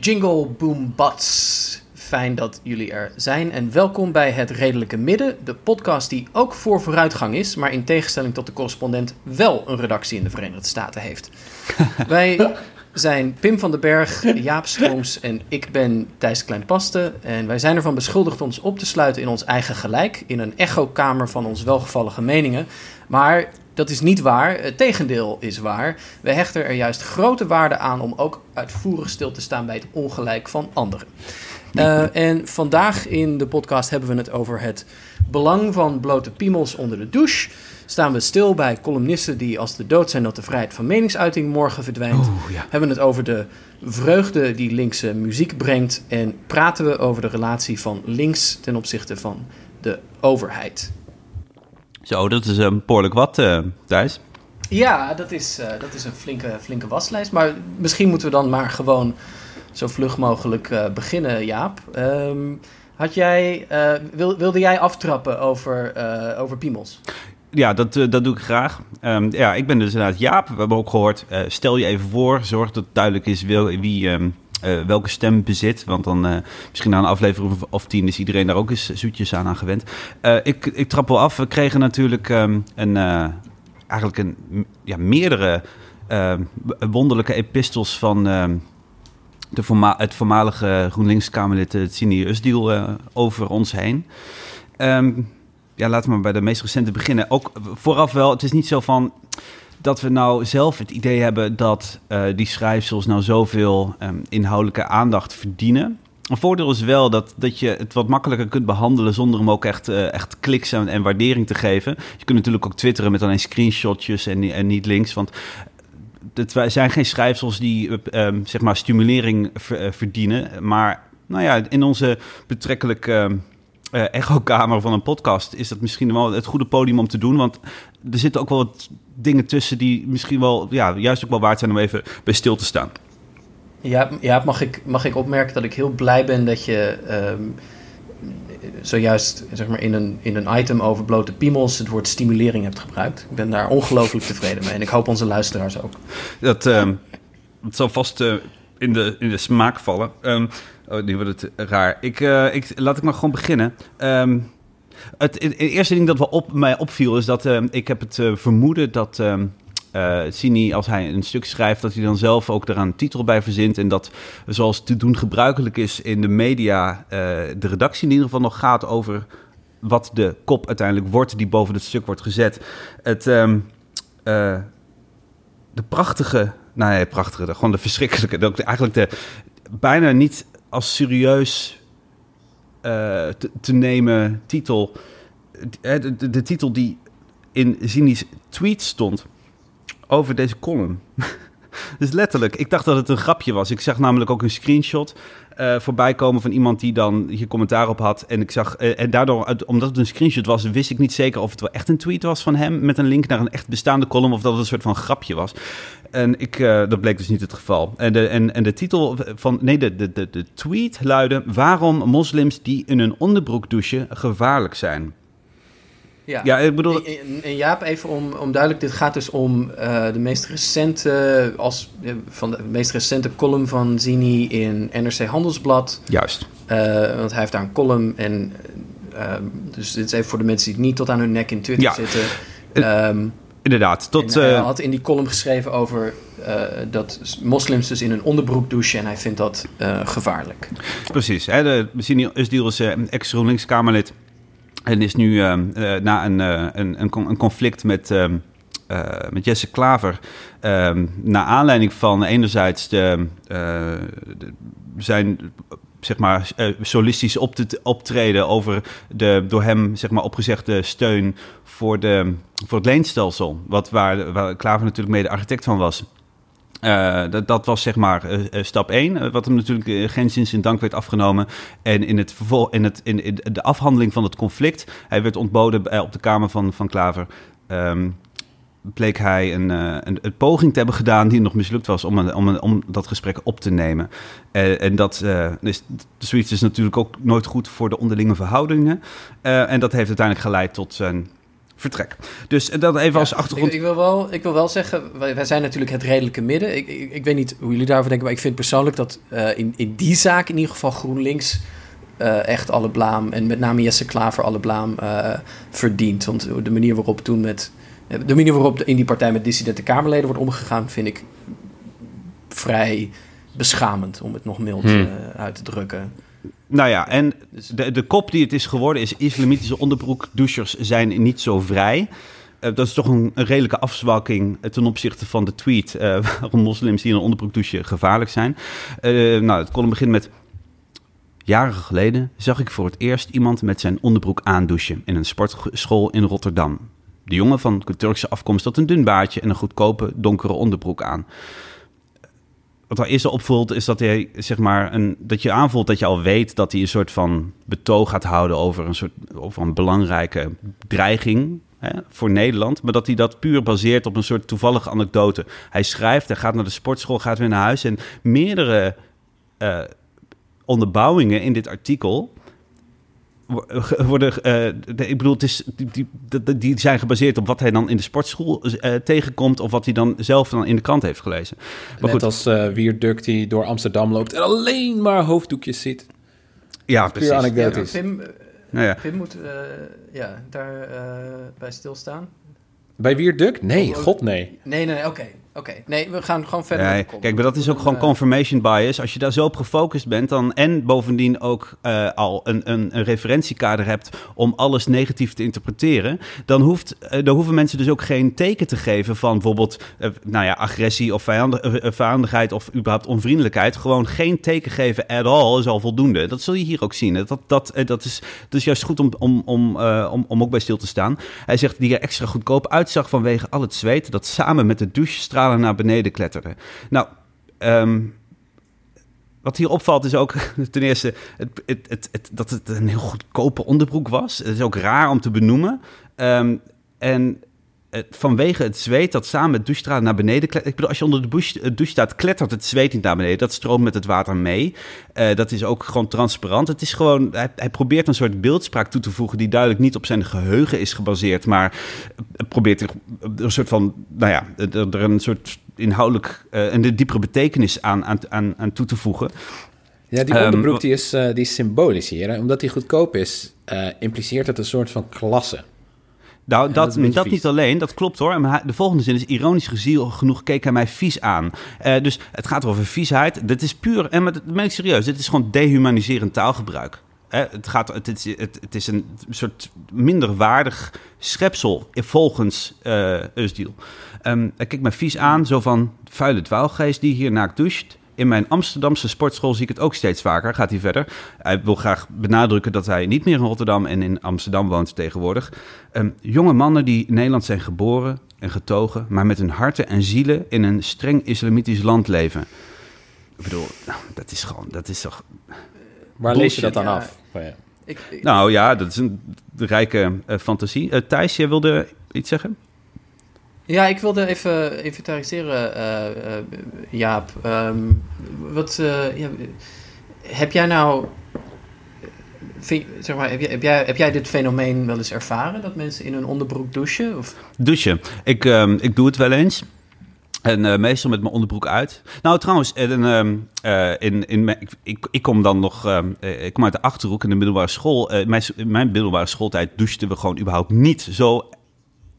Jingle Boom Bats. Fijn dat jullie er zijn en welkom bij Het Redelijke Midden, de podcast die ook voor vooruitgang is, maar in tegenstelling tot de correspondent wel een redactie in de Verenigde Staten heeft. Wij zijn Pim van den Berg, Jaap Strooms en ik ben Thijs Kleinpaste. En wij zijn ervan beschuldigd ons op te sluiten in ons eigen gelijk, in een echokamer van ons welgevallige meningen. Maar dat is niet waar, het tegendeel is waar. We hechten er juist grote waarde aan om ook uitvoerig stil te staan bij het ongelijk van anderen. Uh, en vandaag in de podcast hebben we het over het belang van blote piemels onder de douche. Staan we stil bij columnisten die als de dood zijn dat de vrijheid van meningsuiting morgen verdwijnt. Oeh, ja. Hebben we het over de vreugde die linkse muziek brengt. En praten we over de relatie van links ten opzichte van de overheid. Zo, dat is een behoorlijk wat, eh Thijs. Ja, dat is, eh, dat is een flinke, flinke waslijst. Maar misschien moeten we dan maar gewoon zo vlug mogelijk eh, beginnen, Jaap. Ehm, had jij, eh, wil, wilde jij aftrappen over, eh, over piemels? Ja, dat, eh, dat doe ik graag. Ehm, ja, ik ben dus inderdaad Jaap. We hebben ook gehoord, eh, stel je even voor. Zorg dat het duidelijk is wie ehm, eh, welke stem bezit. Want dan misschien na een aflevering of, tien is iedereen daar ook eens zoetjes aan, aan gewend. Ik, ik trap wel af. We kregen natuurlijk ehm, een, eigenlijk een, ja, meerdere wonderlijke epistels van... de voorma- het voormalige GroenLinks-Kamerlid Tini Usdiel over ons heen. Ehm, ja, laten we maar bij de meest recente beginnen. Ook vooraf wel, het is niet zo van dat we nou zelf het idee hebben dat eh, die schrijfsels nou zoveel ehm, inhoudelijke aandacht verdienen. Een voordeel is wel dat, dat je het wat makkelijker kunt behandelen zonder hem ook echt, eh, echt kliks en, en waardering te geven. Je kunt natuurlijk ook twitteren met alleen screenshotjes en, en niet links. Want het zijn geen schrijfsels die eh, ehm, zeg maar stimulering eh, verdienen. Maar nou ja, in onze betrekkelijk ehm, eh, echokamer van een podcast is dat misschien wel het goede podium om te doen. Want er zitten ook wel wat dingen tussen die misschien wel ja, juist ook wel waard zijn om even bij stil te staan. Ja, ja mag, ik, mag ik opmerken dat ik heel blij ben dat je ehm, zojuist zeg maar, in, een, in een item over blote piemels het woord stimulering hebt gebruikt. Ik ben daar ongelooflijk tevreden mee en ik hoop onze luisteraars ook. Dat, ehm, dat zal vast eh, in, de, in de smaak vallen. Ehm, oh, nu wordt het raar. Ik, eh, ik, laat ik maar gewoon beginnen. Ehm, het, eerste ding dat wel op, mij opviel is dat ehm, ik heb het eh, vermoeden dat ehm eh, Sini, als hij een stuk schrijft, dat hij dan zelf ook eraan een titel bij verzint. En dat, zoals te doen gebruikelijk is in de media, eh, de redactie in ieder geval nog gaat over wat de kop uiteindelijk wordt die boven het stuk wordt gezet. Het, eh, de prachtige, nou nee, prachtige, gewoon de verschrikkelijke, de, eigenlijk de bijna niet als serieus eh, te, nemen titel. Eh, De, de, de titel die in Zini's tweet stond over deze column. dus letterlijk, ik dacht dat het een grapje was. Ik zag namelijk ook een screenshot eh, voorbij komen van iemand die dan hier commentaar op had. En ik zag, eh, en daardoor, omdat het een screenshot was, wist ik niet zeker of het wel echt een tweet was van hem met een link naar een echt bestaande column of dat het een soort van grapje was. En ik, eh, dat bleek dus niet het geval. En de, en, en de titel van, nee, de, de, de, de tweet luidde: Waarom moslims die in hun onderbroek douchen gevaarlijk zijn. Ja, Ja, ik bedoel, En, Jaap, even om, om duidelijk, dit gaat dus om eh, de meest recente, als, eh, van de meest recente column van Zini in NRC Handelsblad. juist. Eh, want hij heeft daar een column en eh, dus dit is even voor de mensen die niet tot aan hun nek in Twitter Ja. zitten. Ehm, Inderdaad. Tot, hij had in die column geschreven over dat moslims dus in hun onderbroek douchen en hij vindt dat gevaarlijk. Precies. Hè, de Sini Usdiel is ex-GroenLinks-Kamerlid. En is nu eh, eh, na een, eh, een, een, een conflict met, ehm, eh, met Jesse Klaver... ehm naar aanleiding van enerzijds de, de- zijn zeg maar, solistisch op te, optreden over de door hem zeg maar, opgezegde steun voor, de, voor het leenstelsel. Wat, waar, waar Klaver natuurlijk mede architect van was. Eh, dat, dat was zeg maar eh, eh, stap 1, wat hem natuurlijk geen zins in dank werd afgenomen. En in, het vervol in, het, in, in de afhandeling van het conflict, hij werd ontboden op de kamer van, van Klaver. Ehm, bleek hij een, een, poging te hebben gedaan die nog mislukt was om, een, om, een, om dat gesprek op te nemen. En dat is, zoiets is natuurlijk ook nooit goed voor de onderlinge verhoudingen. En dat heeft uiteindelijk geleid tot zijn vertrek. Dus dat even als achtergrond. Ik, ik, wil wel, ik wil wel zeggen, wij, wij zijn natuurlijk het redelijke midden. Ik, ik, ik weet niet hoe jullie daarover denken, maar ik vind persoonlijk dat eh, in, in die zaak in ieder geval GroenLinks eh, echt alle blaam, en met name Jesse Klaver alle blaam eh, verdient. Want de manier waarop toen met, de manier waarop in die partij met dissidente Kamerleden wordt omgegaan, vind ik vrij beschamend, om het nog mild Hmm. uit te drukken. Nou ja, en Dus- de, de kop die het is geworden is... islamitische onderbroekdouchers zijn niet zo vrij. Eh, dat is toch een, een redelijke afzwakking eh, ten opzichte van de tweet... eh, waarom moslims die in een onderbroek douchen gevaarlijk zijn. Eh, nou, het kon begin met... Jaren geleden zag ik voor het eerst iemand met zijn onderbroek aandouchen... in een sportschool in Rotterdam. De jongen van Turkse afkomst had een dun baardje... en een goedkope donkere onderbroek aan wat eerst al opvalt, is dat hij zeg maar een, dat je aanvoelt dat je al weet dat hij een soort van betoog gaat houden over een soort over een belangrijke dreiging hè, voor Nederland, maar dat hij dat puur baseert op een soort toevallige anekdote. Hij schrijft, hij gaat naar de sportschool, gaat weer naar huis en meerdere eh, onderbouwingen in dit artikel worden, eh, de- ik bedoel, het is, die, die, die- zijn gebaseerd op wat hij dan in de sportschool eh, tegenkomt of wat hij dan zelf dan in de krant heeft gelezen. Maar Net goed, als eh Wierduk die door Amsterdam loopt en alleen maar hoofddoekjes ziet. ja, Puur precies. anekdotisch. Ja, Pim, eh, Nou ja. Pim moet eh, ja, daar eh, bij stilstaan. Bij Wierduk? Nee, god nee. Nee, nee, nee, oké. Nee, we gaan gewoon verder. Kop. kijk, maar dat is ook gewoon Eh, confirmation bias. Als je daar zo op gefocust bent dan, en bovendien ook eh, al een, een, een referentiekader hebt om alles negatief te interpreteren, dan, hoeft, eh, dan hoeven mensen dus ook geen teken te geven van bijvoorbeeld nou ja, agressie of vijandig, vijandigheid of überhaupt onvriendelijkheid. Gewoon geen teken geven at all is al voldoende. Dat zul je hier ook zien. Dat, dat, dat, is, dat is juist goed om, om, om, om, om ook bij stil te staan. Hij zegt die er extra goedkoop uitzag vanwege al het zweet dat samen met de naar beneden kletterde. Nou, ehm, wat hier opvalt is ook ten eerste het, het, het, dat het een heel goedkope onderbroek was. Het is ook raar om te benoemen. Ehm, en vanwege het zweet dat samen met douchestralen naar beneden klettert. Ik bedoel, als je onder de douche, eh, douche staat, klettert het zweet niet naar beneden. Dat stroomt met het water mee. Eh, dat is ook gewoon transparant. Het is gewoon, hij, hij probeert een soort beeldspraak toe te voegen die duidelijk niet op zijn geheugen is gebaseerd, maar eh, probeert er een soort van, nou ja, er, een soort inhoudelijk eh, een diepere betekenis aan, aan, aan, aan toe te voegen. Ja, die Ehm, onderbroek die is, eh, die is symbolisch hier. Hè? Omdat die goedkoop is, eh, impliceert het een soort van klasse. Nou, dat dat, niet alleen, dat klopt hoor. Maar de volgende zin is ironisch gezien genoeg keek hij mij vies aan. Eh, dus het gaat over viesheid. Dit is puur, en maar dat meen ik serieus, dit is gewoon dehumaniserend taalgebruik. Eh, het, gaat, het, is, het, het is een soort minderwaardig schepsel volgens Usdiel. Ehm hij kijkt mij vies aan, zo van vuile dwaalgeest die hier naakt doucht. In mijn Amsterdamse sportschool zie ik het ook steeds vaker, gaat hij verder. Hij wil graag benadrukken dat hij niet meer in Rotterdam en in Amsterdam woont tegenwoordig. Ehm, jonge mannen die in Nederland zijn geboren en getogen, maar met hun harten en zielen in een streng islamitisch land leven. Ik bedoel, dat is gewoon, dat is toch... Waar lees je dat dan af? Oh, ja. Ik, ik- Nou ja, dat is een rijke eh, fantasie. Eh, Thijs, jij wilde iets zeggen? Ja, ik wilde even inventariseren, eh, Jaap. Ehm, wat, eh, ja, heb jij nou... Zeg maar, heb, jij, heb, jij, heb jij dit fenomeen wel eens ervaren? Dat mensen in hun onderbroek douchen? Of, Douchen. Ik, ehm, ik doe het wel eens. En meestal met mijn onderbroek uit. Nou, trouwens, en, ehm, eh, in, in, mijn- ik, ik, kom dan nog. ik kom uit de achterhoek in de middelbare school. Mijn, in mijn middelbare schooltijd douchten we gewoon überhaupt niet. Zo,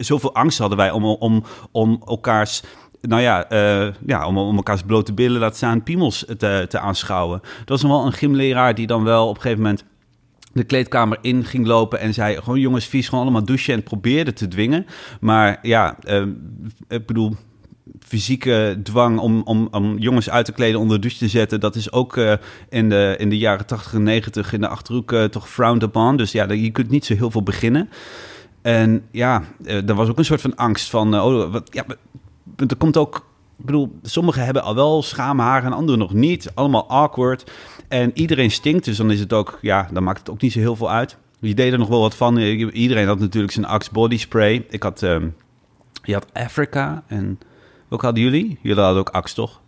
zoveel angst hadden wij om, om, om elkaars. Nou ja, eh, ja om, om elkaars blote billen, laten staan, piemels te, te aanschouwen. Er was nog wel een gymleraar die dan wel op een gegeven moment de kleedkamer in ging lopen en zei: gewoon jongens, vies, gewoon allemaal douchen en probeerde te dwingen. Maar ja, eh, ik bedoel, fysieke dwang om, om, om jongens uit te kleden onder de douche te zetten, dat is ook eh, in, de, in de jaren 80 en 90 in de achterhoek eh, toch frowned upon. Dus ja, je kunt niet zo heel veel beginnen. En ja, eh, er was ook een soort van angst van, eh, oh, wat, ja, er komt ook, ik bedoel, sommigen hebben al wel schaamhaar en anderen nog niet. Allemaal awkward. En iedereen stinkt, dus dan is het ook, ja, dan maakt het ook niet zo heel veel uit. Je deed er nog wel wat van. Iedereen had natuurlijk zijn Axe body spray. Ik had ehm, Je had Africa en... Welke hadden jullie? Jullie hadden ook Axe, toch?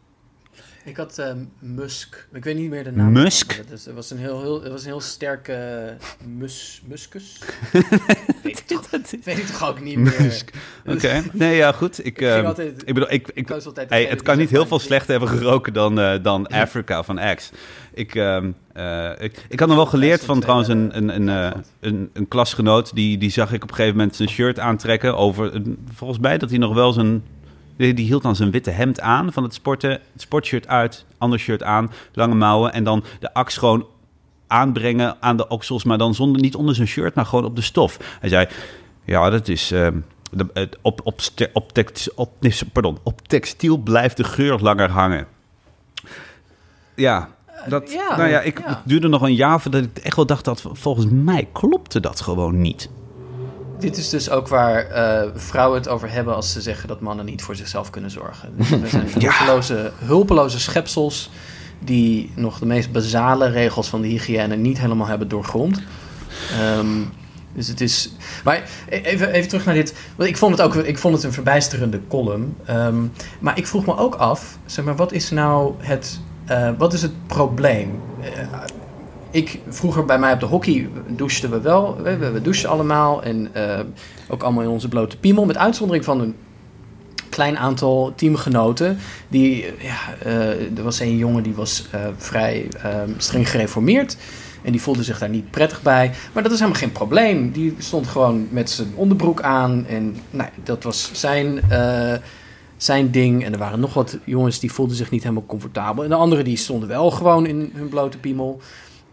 Ik had ehm, Musk. Ik weet niet meer de naam. Musk? Dat is, het was een heel, heel, het was een heel sterke eh, mus, muskus. weet, ik toch, weet ik toch ook niet meer. Musk. Oké. Nee, ja, goed. Ik, Ik ehm, altijd- ik bedoel, ik, Ik altijd hey, het kan niet heel veel slechter hebben geroken dan, eh, dan Africa van Axe. Ik, ehm, eh, ik, ik had nog wel geleerd van trouwens een, een, een, eh, een, een klasgenoot. Die, die zag ik op een gegeven moment zijn shirt aantrekken. Over, volgens mij dat hij nog wel zijn... Die, die hield dan zijn witte hemd aan van het sporten. Het sportshirt uit, ander shirt aan, lange mouwen. En dan de aks gewoon aanbrengen aan de oksels. Maar dan zonder, niet onder zijn shirt, maar gewoon op de stof. Hij zei, ja, dat is... ehm, de, op, op, op, text, op, pardon, op textiel blijft de geur langer hangen. Ja, dat, ja, nou ja, ik, ja. het duurde nog een jaar voordat ik echt wel dacht dat volgens mij klopte dat gewoon niet. Dit is dus ook waar eh, vrouwen het over hebben als ze zeggen dat mannen niet voor zichzelf kunnen zorgen. Dus we zijn hulpeloze, hulpeloze schepsels die nog de meest basale regels van de hygiëne niet helemaal hebben doorgrond. Ehm, dus het is. Maar even, even terug naar dit. Want ik vond het ook ik vond het een verbijsterende column. Ehm, maar ik vroeg me ook af, zeg maar, wat is nou het. eh, wat is het probleem? Eh, ik, vroeger bij mij op de hockey douchten we wel. We, we, douchen allemaal. En eh, ook allemaal in onze blote piemel. Met uitzondering van een klein aantal teamgenoten. Die, eh, ja, eh, er was een jongen die was vrij eh, streng gereformeerd. En die voelde zich daar niet prettig bij. Maar dat is helemaal geen probleem. Die stond gewoon met zijn onderbroek aan. En nou, dat was zijn, zijn ding. En er waren nog wat jongens die voelden zich niet helemaal comfortabel. En de anderen die stonden wel gewoon in hun blote piemel.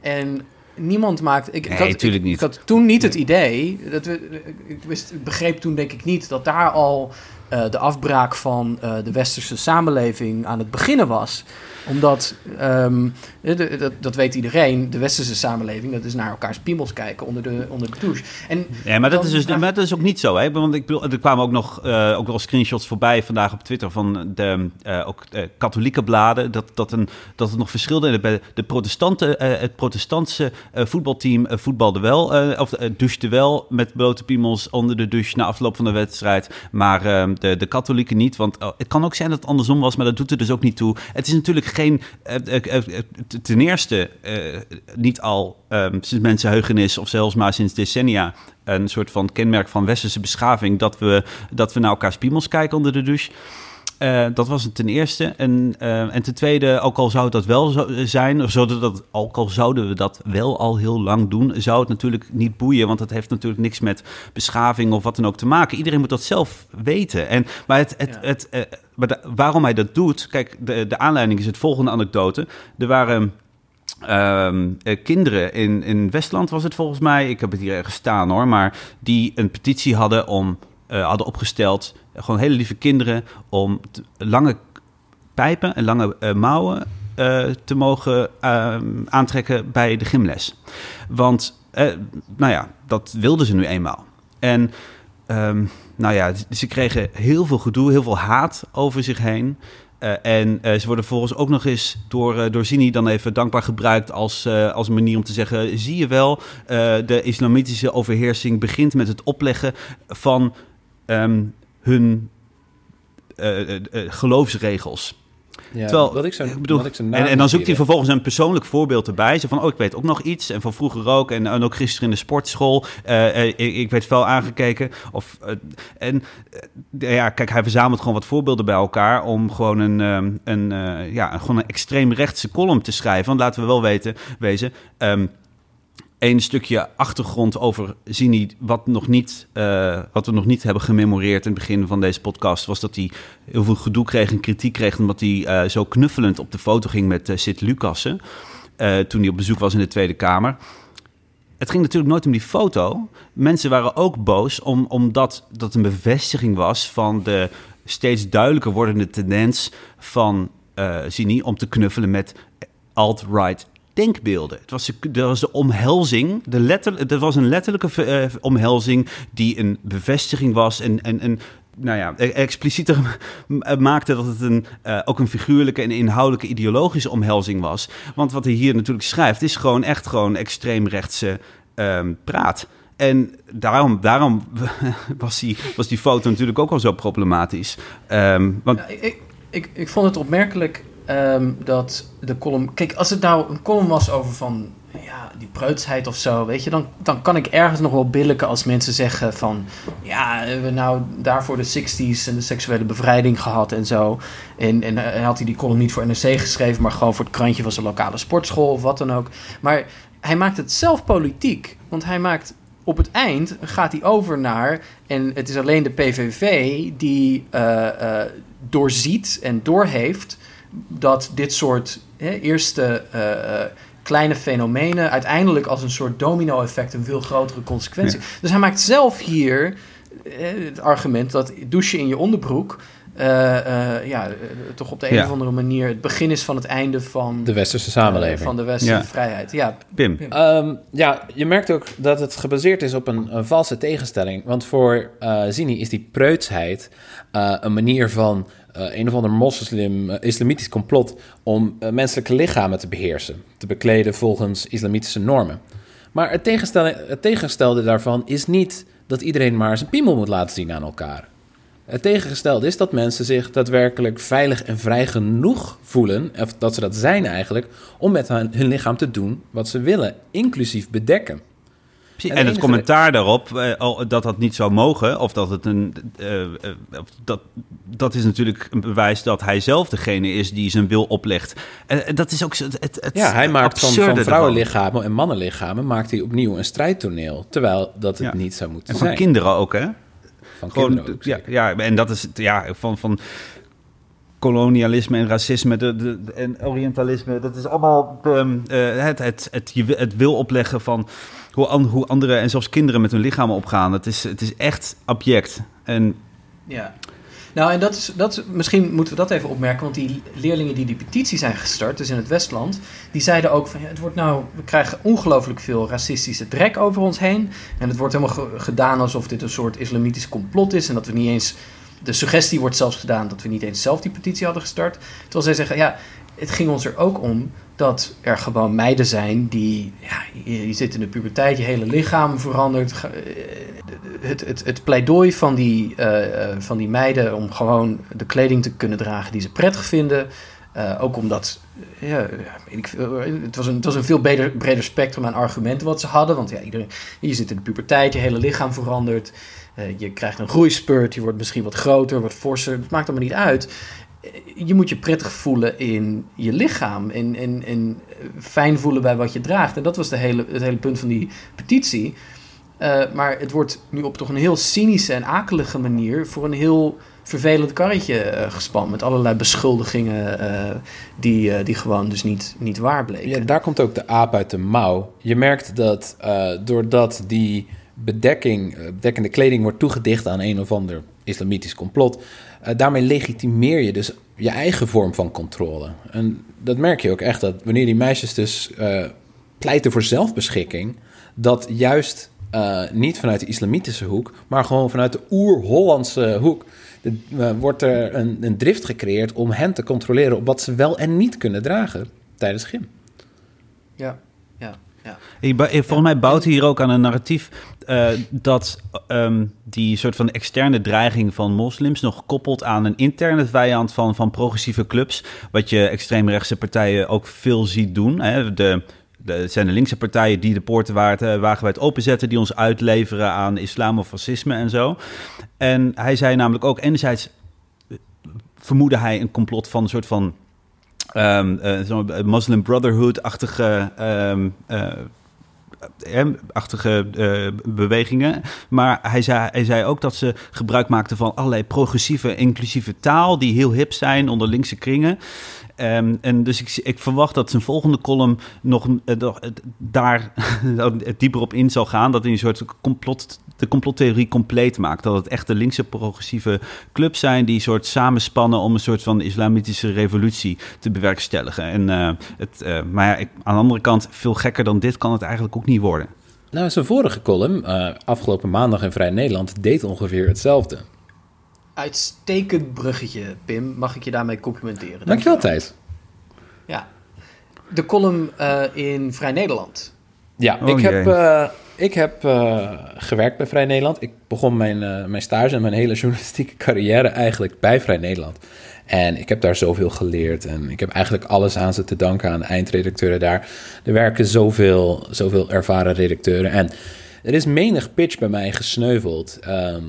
En niemand maakte... Ik, ik Nee, had, ik, niet. Ik had toen niet het idee... Dat we, ik, wist, ik begreep toen denk ik niet dat daar al eh, de afbraak van eh, de westerse samenleving aan het beginnen was. Omdat, ehm, de- de- dat, dat weet iedereen, de westerse samenleving... dat is naar elkaars piemels kijken onder de, onder de douche. En Ja, maar dat is dus maar dat is ook niet zo, hè? Want ik bedoel, er kwamen ook nog eh, ook wel screenshots voorbij vandaag op Twitter van de eh, ook eh, katholieke bladen dat dat een dat het nog verschilde. Bij de protestanten, het protestantse voetbalteam voetbalde wel of uh, douchte wel met blote piemels onder de douche na afloop van de wedstrijd, maar eh, de de katholieken niet. Want oh, het kan ook zijn dat het andersom was, maar dat doet er dus ook niet toe. Het is natuurlijk geen eh, eh, eh, ten eerste niet al eh, sinds mensenheugenis of zelfs maar sinds decennia een soort van kenmerk van westerse beschaving dat we, dat we naar elkaars piemels kijken onder de douche. Eh, dat was het ten eerste. En, eh, en ten tweede, ook al zou dat wel zo zijn, of zouden dat, ook al zouden we dat wel al heel lang doen, zou het natuurlijk niet boeien, want het heeft natuurlijk niks met beschaving of wat dan ook te maken. Iedereen moet dat zelf weten. En, maar het, het, Ja. het, eh, maar de- waarom hij dat doet, kijk, de, de aanleiding is het volgende anekdote. Er waren ehm, eh, kinderen in, in Westland, was het volgens mij, ik heb het hier ergens staan hoor, maar die een petitie hadden om hadden opgesteld, gewoon hele lieve kinderen, om lange pijpen en lange eh, mouwen eh, te mogen ehm, aantrekken bij de gymles. Want, eh, nou ja, dat wilden ze nu eenmaal. En, ehm, nou ja, ze kregen heel veel gedoe, heel veel haat over zich heen. En ze worden volgens ook nog eens door, door Zini dan even dankbaar gebruikt als, als manier om te zeggen: zie je wel, de islamitische overheersing begint met het opleggen van ehm, hun eh, geloofsregels. Ja, Terwijl, wat ik zo, ik bedoel, wat ik zo en, en dan zoekt hij vervolgens een persoonlijk voorbeeld erbij. Zo van, oh, ik weet ook nog iets. En van vroeger ook. En, en ook gisteren in de sportschool. ik, ik werd fel aangekeken. Of, en ja, kijk, hij verzamelt gewoon wat voorbeelden bij elkaar... om gewoon een, ehm, een, ja, gewoon een extreem rechtse column te schrijven. Want laten we wel weten, wezen... ehm, een stukje achtergrond over Zini, wat, nog niet, eh, wat we nog niet hebben gememoreerd in het begin van deze podcast, was dat hij heel veel gedoe kreeg en kritiek kreeg omdat hij eh, zo knuffelend op de foto ging met uh, Sid Lucassen toen hij op bezoek was in de Tweede Kamer. Het ging natuurlijk nooit om die foto. Mensen waren ook boos om, omdat dat een bevestiging was van de steeds duidelijker wordende tendens van Zini om te knuffelen met alt-right denkbeelden. Het was de, was de omhelzing, de letter, dat was een letterlijke uh, omhelzing die een bevestiging was en, en, en nou ja, explicieter maakte dat het een, uh, ook een figuurlijke en inhoudelijke ideologische omhelzing was. Want wat hij hier natuurlijk schrijft is gewoon echt gewoon extreemrechtse um, praat. En daarom, daarom was, die, was die foto natuurlijk ook al zo problematisch. Ehm, want ik, ik, ik vond het opmerkelijk ehm, dat de column... Kijk, als het nou een column was over van... Ja, die preutsheid of zo, weet je... Dan, dan kan ik ergens nog wel billijken als mensen zeggen van... Ja, we hebben nou daarvoor de 60s en de seksuele bevrijding gehad en zo. En, en eh, had hij die column niet voor NRC geschreven... maar gewoon voor het krantje van zijn lokale sportschool of wat dan ook. Maar hij maakt het zelf politiek. Want hij maakt op het eind gaat hij over naar, en het is alleen de PVV die eh, eh, doorziet en doorheeft dat dit soort hè, eerste eh, eh, kleine fenomenen uiteindelijk als een soort domino-effect een veel grotere consequentie. Dus hij maakt zelf hier eh, het argument dat douchen in je onderbroek. eh, eh, ja, toch op de een Ja. of andere manier het begin is van het einde van De westerse samenleving. van de westerse Ja. vrijheid. Ja, Pim, Ehm, ja, je merkt ook dat het gebaseerd is op een, een valse tegenstelling. Want voor eh Zini is die preutsheid eh, een manier van eh, een of ander moslim, eh, islamitisch complot om eh, menselijke lichamen te beheersen, te bekleden volgens islamitische normen. Maar het, tegenstelde, het daarvan is niet dat iedereen maar zijn piemel moet laten zien aan elkaar. Het tegengestelde is dat mensen zich daadwerkelijk veilig en vrij genoeg voelen, of dat ze dat zijn eigenlijk, om met hun lichaam te doen wat ze willen, inclusief bedekken. En, het commentaar daarop, eh, dat dat niet zou mogen, of dat het een. eh, eh, dat, dat is natuurlijk een bewijs dat hij zelf degene is die zijn wil oplegt. En dat is ook zo- het, het, het Ja, hij maakt van, van ervan. vrouwenlichamen en mannenlichamen maakt hij opnieuw een strijdtoneel, terwijl dat het Ja. niet zou moeten En van zijn. kinderen ook, hè? Van Gewoon, kinderen ook, ja, ja, en dat is het, ja, van, van kolonialisme en racisme de, de, de- en orientalisme. Dat is allemaal eh, het, het, het, het wil opleggen van hoe, an, hoe anderen en zelfs kinderen met hun lichamen opgaan. Het is, het is echt abject. En Ja. Nou, en dat is, dat is, misschien moeten we dat even opmerken, want die leerlingen die die petitie zijn gestart, dus in het Westland, die zeiden ook van, het wordt nou, we krijgen ongelooflijk veel racistische drek over ons heen. En het wordt helemaal ge- gedaan alsof dit een soort islamitisch complot is en dat we niet eens, de suggestie wordt zelfs gedaan dat we niet eens zelf die petitie hadden gestart. Terwijl zij zeggen, ja, het ging ons er ook om dat er gewoon meiden zijn die, ja, je, je zit in de puberteit, je hele lichaam verandert. Eh, Het, het, het pleidooi van die, eh, eh, van die meiden om gewoon de kleding te kunnen dragen die ze prettig vinden. ook omdat, ja, ik het was een, het was een veel breder, breder spectrum aan argumenten wat ze hadden. Want ja, iedereen, je zit in de puberteit, je hele lichaam verandert. je krijgt een groeispurt, je wordt misschien wat groter, wat forser. Het maakt allemaal niet uit je moet je prettig voelen in je lichaam en, en, en fijn voelen bij wat je draagt. En dat was de hele, het hele punt van die petitie. Eh, maar het wordt nu op toch een heel cynische en akelige manier voor een heel vervelend karretje eh, gespannen. Met allerlei beschuldigingen eh, die, eh, die gewoon dus niet, niet waar bleken. Ja, daar komt ook de aap uit de mouw. Je merkt dat eh, doordat die bedekking, eh, bedekkende kleding wordt toegedicht aan een of ander islamitisch complot, eh, daarmee legitimeer je dus je eigen vorm van controle. En dat merk je ook echt, dat wanneer die meisjes dus eh, pleiten voor zelfbeschikking, dat juist eh, niet vanuit de islamitische hoek, maar gewoon vanuit de oer-Hollandse hoek, wordt er een, een drift gecreëerd om hen te controleren op wat ze wel en niet kunnen dragen tijdens gym. ja, ja. Ik volgens mij bouwt hij hier ook aan een narratief eh, dat ehm, die soort van externe dreiging van moslims nog koppelt aan een interne vijand van, van progressieve clubs. Wat je extreemrechtse partijen ook veel ziet doen. Hè. De, de, het zijn de linkse partijen die de poorten eh, wagenwijd openzetten, die ons uitleveren aan islam of fascisme en zo. En hij zei namelijk ook, enerzijds eh, vermoedde hij een complot van een soort van zo'n Muslim Brotherhood-achtige ehm, eh, eh, achtige eh, bewegingen. Maar hij zei, hij zei ook dat ze gebruik maakten van allerlei progressieve, inclusieve taal... die heel hip zijn onder linkse kringen. Ehm, en dus ik, ik verwacht dat zijn volgende column nog eh, daar dieper op in zal gaan. Dat hij een soort complot, de complottheorie compleet maakt. Dat het echt de linkse progressieve clubs zijn die een soort samenspannen om een soort van islamitische revolutie te bewerkstelligen. En, eh, het, eh, maar ja, ik, aan de andere kant, veel gekker dan dit kan het eigenlijk ook niet worden. Nou, zijn vorige column, eh, afgelopen maandag in Vrij Nederland, deed ongeveer hetzelfde. Uitstekend bruggetje, Pim. Mag ik je daarmee complimenteren? Dankjewel, Thijs. Ja. De column eh, in Vrij Nederland. Ja, Oh ik, heb, jee. eh, ik heb eh, gewerkt bij Vrij Nederland. Ik begon mijn, eh, mijn stage en mijn hele journalistieke carrière eigenlijk bij Vrij Nederland. En ik heb daar zoveel geleerd. En ik heb eigenlijk alles aan ze te danken aan de eindredacteuren daar. Er werken zoveel, zoveel ervaren redacteuren. En er is menig pitch bij mij gesneuveld. ehm,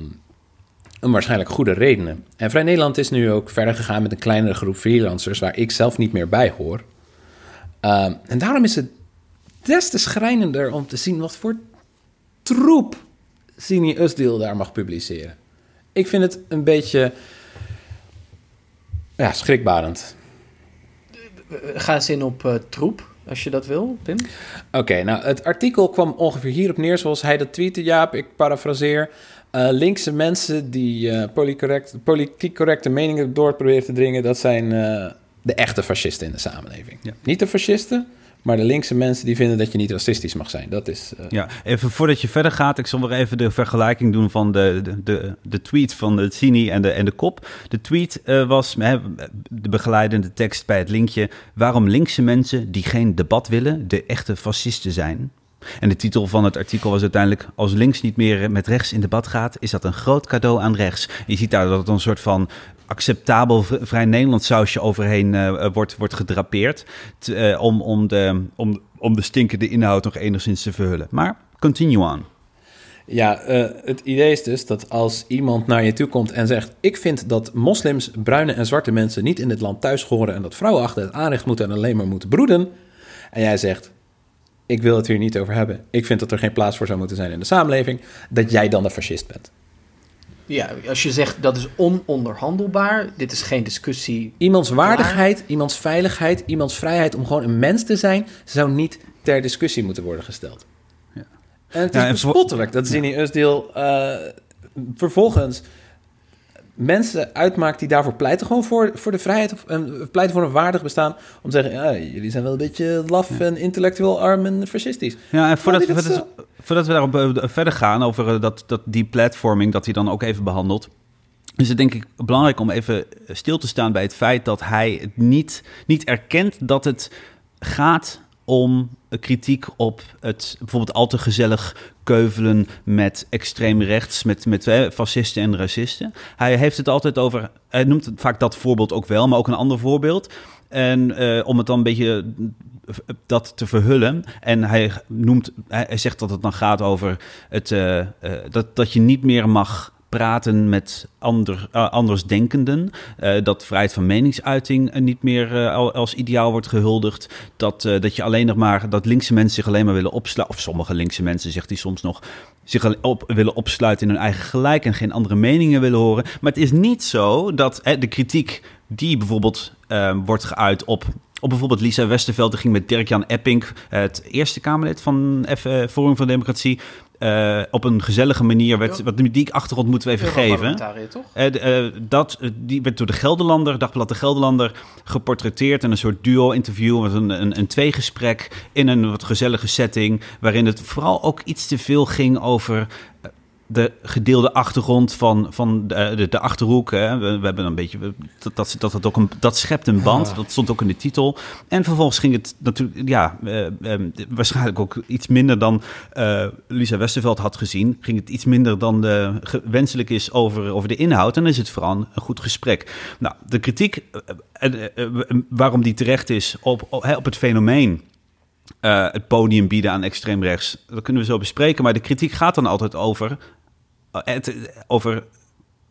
om waarschijnlijk goede redenen. En Vrij Nederland is nu ook verder gegaan met een kleinere groep freelancers... waar ik zelf niet meer bij hoor. Ehm, en daarom is het des te schrijnender om te zien wat voor troep Sini Usdeel daar mag publiceren. Ik vind het een beetje ja, schrikbarend. Ga eens in op eh, troep, als je dat wil, Pim. Oké, nou het artikel kwam ongeveer hierop neer zoals hij dat tweette, Jaap. Ik parafraseer. Eh, linkse mensen die eh, polycorrect, politiek correcte meningen door proberen te dringen... dat zijn eh, de echte fascisten in de samenleving. Ja. Niet de fascisten, maar de linkse mensen die vinden dat je niet racistisch mag zijn. Dat is... eh, Ja, even voordat je verder gaat, ik zal weer even de vergelijking doen van de, de, de, tweet van de Cini en de, en de kop. De tweet eh, was hè, de begeleidende tekst bij het linkje: waarom linkse mensen die geen debat willen, de echte fascisten zijn. En de titel van het artikel was uiteindelijk: Als links niet meer met rechts in debat gaat, is dat een groot cadeau aan rechts. Je ziet daar dat het een soort van acceptabel vrij Nederlands sausje overheen eh, wordt, wordt gedrapeerd. eh, om, om, de, om, om de stinkende inhoud nog enigszins te verhullen. Maar continue on. Ja, eh, het idee is dus dat als iemand naar je toe komt en zegt: Ik vind dat moslims, bruine en zwarte mensen niet in dit land thuis horen en dat vrouwen achter het aanrecht moeten en alleen maar moeten broeden. En jij zegt: Ik wil het hier niet over hebben. Ik vind dat er geen plaats voor zou moeten zijn in de samenleving. Dat jij dan de fascist bent. Ja, als je zegt dat is ononderhandelbaar, dit is geen discussie. Iemands waardigheid, iemands veiligheid, iemands vrijheid om gewoon een mens te zijn, zou niet ter discussie moeten worden gesteld. Ja. En het is Ja, bespottelijk dat Zini Usdeel eh, vervolgens mensen uitmaakt die daarvoor pleiten, gewoon voor, voor de vrijheid of, en pleiten voor een waardig bestaan, om te zeggen, ja, jullie zijn wel een beetje laf en intellectueel arm en fascistisch. Ja, en voordat, die dat voordat, voordat we daarop eh, verder gaan over eh, dat, dat, die platforming, dat hij dan ook even behandelt. Is het denk ik belangrijk om even stil te staan bij het feit dat hij het niet, niet erkent dat het gaat om kritiek op het bijvoorbeeld al te gezellig keuvelen met extreem rechts, met, met fascisten en racisten. Hij heeft het altijd over, hij noemt vaak dat voorbeeld ook wel, maar ook een ander voorbeeld. En eh, om het dan een beetje eh, dat te verhullen. En hij noemt, hij, zegt dat het dan gaat over het, eh, dat, dat je niet meer mag praten met ander, eh, andersdenkenden. Eh, dat vrijheid van meningsuiting eh, niet meer al- als ideaal wordt gehuldigd. Dat, dat je alleen nog maar, dat linkse mensen zich alleen maar willen opsluiten. Of sommige linkse mensen, zegt hij soms nog, zich op, willen opsluiten in hun eigen gelijk en geen andere meningen willen horen. Maar het is niet zo dat eh, de kritiek die bijvoorbeeld eh, wordt geuit op op bijvoorbeeld Lisa Westerveld, die ging met Dirk-Jan Epping, het eerste Kamerlid van F, Forum van Democratie, eh, op een gezellige manier. Werd, wat, die achtergrond moeten we even geven. Toch? Eh, eh, dat, die werd door de Gelderlander, Dagblad de Gelderlander, geportretteerd in een soort duo-interview met een, een, een tweegesprek in een wat gezellige setting, waarin het vooral ook iets te veel ging over de gedeelde achtergrond van, van de, de, de Achterhoek. Hè. We, we hebben een beetje, dat, dat, dat, dat, ook een, dat schept een band, dat stond ook in de titel. En vervolgens ging het natuurlijk, ja, eh, eh, waarschijnlijk ook iets minder dan eh, Lisa Westerveld had gezien. Ging het iets minder dan eh, ge- wenselijk is over, over de inhoud. En dan is het vooral een, een goed gesprek. Nou, de kritiek, eh, eh, eh, eh, waarom die terecht is op, op, op het fenomeen eh, het podium bieden aan extreem rechts. Dat kunnen we zo bespreken. Maar de kritiek gaat dan altijd over, eh, het, over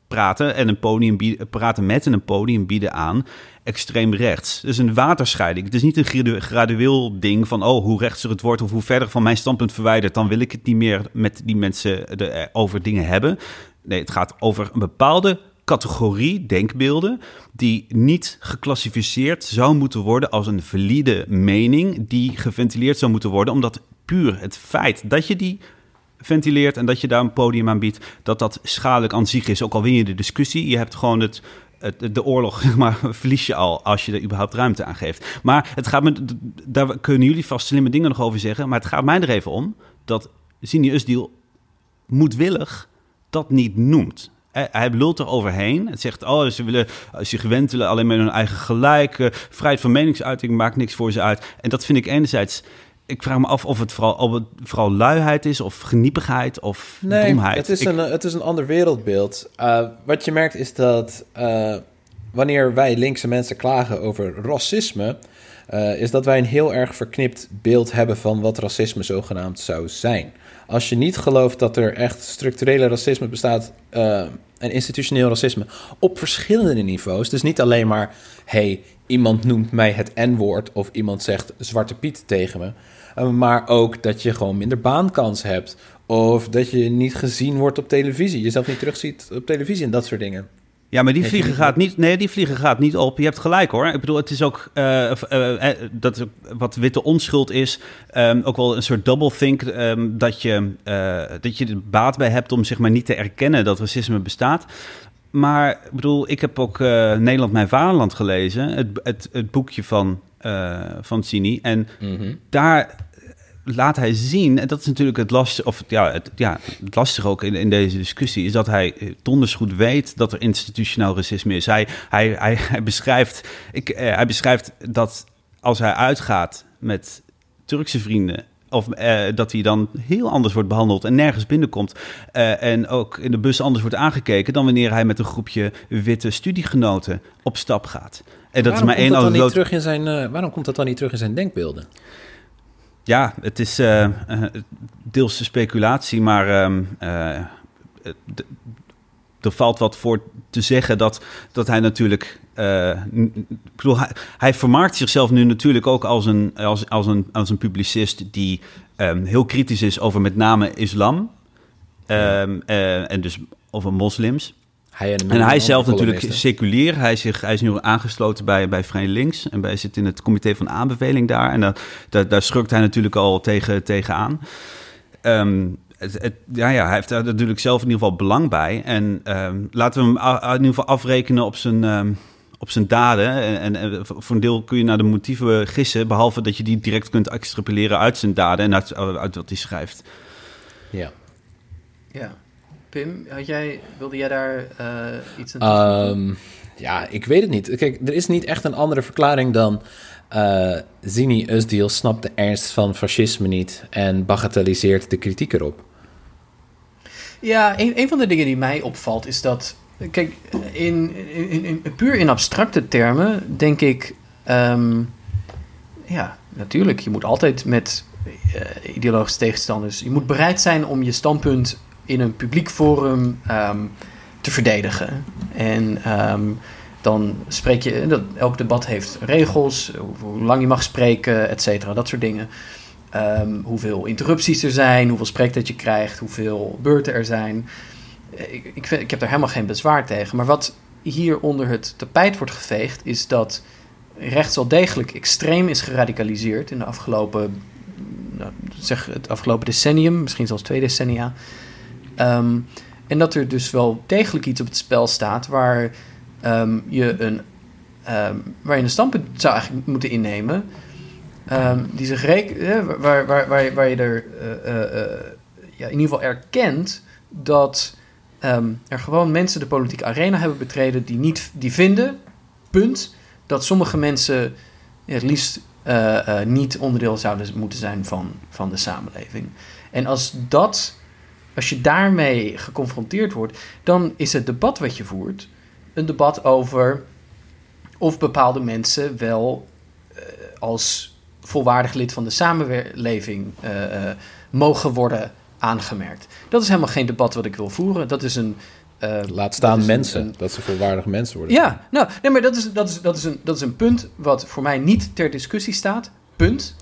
praten en een podium bieden, praten met en een podium bieden aan extreem rechts. Dus een waterscheiding. Het is niet een gradu- gradueel ding van oh, hoe rechtser het wordt of hoe verder van mijn standpunt verwijderd, dan wil ik het niet meer met die mensen de- eh, over dingen hebben. Nee, het gaat over een bepaalde categorie denkbeelden die niet geclassificeerd zou moeten worden als een valide mening die geventileerd zou moeten worden, omdat puur het feit dat je die ventileert en dat je daar een podium aan biedt, dat dat schadelijk aan zich is. Ook al win je de discussie, je hebt gewoon het, de oorlog, maar, verlies je al als je er überhaupt ruimte aan geeft. Maar het gaat me, daar kunnen jullie vast slimme dingen nog over zeggen, maar het gaat mij er even om dat Zini Usdiel moedwillig dat niet noemt. Hij, lult er overheen. Het zegt, oh, ze willen zich wentelen alleen met hun eigen gelijk. eh, vrijheid van meningsuiting maakt niks voor ze uit. En dat vind ik enerzijds ik vraag me af of het vooral, of het vooral luiheid is, of geniepigheid, of domheid. Het is, Ik- een, eh, het is een ander wereldbeeld. Eh, wat je merkt is dat eh, wanneer wij linkse mensen klagen over racisme, is dat wij een heel erg verknipt beeld hebben van wat racisme zogenaamd zou zijn. Als je niet gelooft dat er echt structurele racisme bestaat en institutioneel racisme op verschillende niveaus, dus niet alleen maar hey, iemand noemt mij het N-woord of iemand zegt zwarte Piet tegen me, maar ook dat je gewoon minder baankans hebt. Of dat je niet gezien wordt op televisie. Jezelf niet terugziet op televisie en dat soort dingen. Ja, maar die vliegen gaat niet. Nee, die vliegen gaat niet op. Je hebt gelijk hoor. Ik bedoel, het is ook eh, eh, eh, dat wat witte onschuld is. ehm, ook wel een soort double think ehm, dat je eh, dat je er baat bij hebt om zeg maar niet te erkennen dat racisme bestaat. Maar ik bedoel, ik heb ook eh, Nederland mijn vaderland gelezen, het, het, het boekje van eh van Cini en daar laat hij zien, en dat is natuurlijk het lastige, of ja, het, ja, het lastige ook in, in deze discussie, is dat hij donders goed weet dat er institutioneel racisme is. Hij, hij, hij, hij, beschrijft, ik, eh, hij beschrijft dat als hij uitgaat met Turkse vrienden. Of eh, dat hij dan heel anders wordt behandeld en nergens binnenkomt. en ook in de bus anders wordt aangekeken dan wanneer hij met een groepje witte studiegenoten op stap gaat. En dat waarom, is maar één dat dan niet anekdote. terug in zijn, eh, waarom komt dat dan niet terug in zijn denkbeelden? Ja, het is eh, eh, deels de speculatie, maar ehm, eh, er valt wat voor te zeggen dat, dat hij natuurlijk. ik bedoel, hij, hij vermaakt zichzelf nu natuurlijk ook als een, als, als een, als een publicist die ehm, heel kritisch is over met name islam. Ehm, eh, en dus over moslims. Hij en, En hij is zelf natuurlijk seculier. Hij, is zich, hij is nu aangesloten bij, bij GroenLinks. En hij zit in het comité van aanbeveling daar. En daar, daar, daar schurkt hij natuurlijk al tegen, tegenaan. Ehm het, het- ja, ja, hij heeft daar natuurlijk zelf in ieder geval belang bij. En ehm, laten we hem a- in ieder geval afrekenen op zijn, ehm, op zijn daden. En, en, en voor een deel kun je naar de motieven gissen... behalve dat je die direct kunt extrapoleren uit zijn daden... en uit, uit wat hij schrijft. Ja. Ja. Pim, had jij, wilde jij daar eh, iets aan? Ehm, ja, ik weet het niet. Kijk, er is niet echt een andere verklaring dan... eh Zini Usdiel snapt de ernst van fascisme niet... en bagatelliseert de kritiek erop. Ja, een, een van de dingen die mij opvalt is dat. Kijk, in, in, in, in- puur in abstracte termen denk ik. ehm, ja, natuurlijk. Je moet altijd met eh, ideologische tegenstanders. Je moet bereid zijn om je standpunt in een publiek forum ehm, te verdedigen. En ehm, dan spreek je. Dat, elk debat heeft regels. Hoe, lang je mag spreken, et cetera. Dat soort dingen. Ehm, hoeveel interrupties er zijn, hoeveel spreektijd je krijgt, hoeveel beurten er zijn. Eh, Ik, ik, vind, ik heb daar helemaal geen bezwaar tegen. Maar wat hier onder het tapijt wordt geveegd, is dat rechts wel degelijk extreem is geradicaliseerd in de afgelopen, nou, zeg het afgelopen decennium, misschien zelfs twee decennia. Ehm, en dat er dus wel degelijk iets op het spel staat waar ehm, je een ehm, waar je een standpunt zou eigenlijk moeten innemen. die zich reken, waar, waar, waar, waar je er eh, eh, eh, ja, in ieder geval erkent dat er gewoon mensen de politieke arena hebben betreden die, niet, die vinden, punt, dat sommige mensen het liefst niet onderdeel zouden moeten zijn van, van de samenleving. En als dat, als je daarmee geconfronteerd wordt, dan is het debat wat je voert een debat over of bepaalde mensen wel eh, als volwaardig lid van de samenleving eh, eh, mogen worden aangemerkt. Dat is helemaal geen debat wat ik wil voeren. Dat is een. eh, Laat staan dat mensen, een- dat ze volwaardige mensen worden. ja, nou, nee, maar dat is, dat, is, dat, is een, dat is een punt wat voor mij niet ter discussie staat. Punt.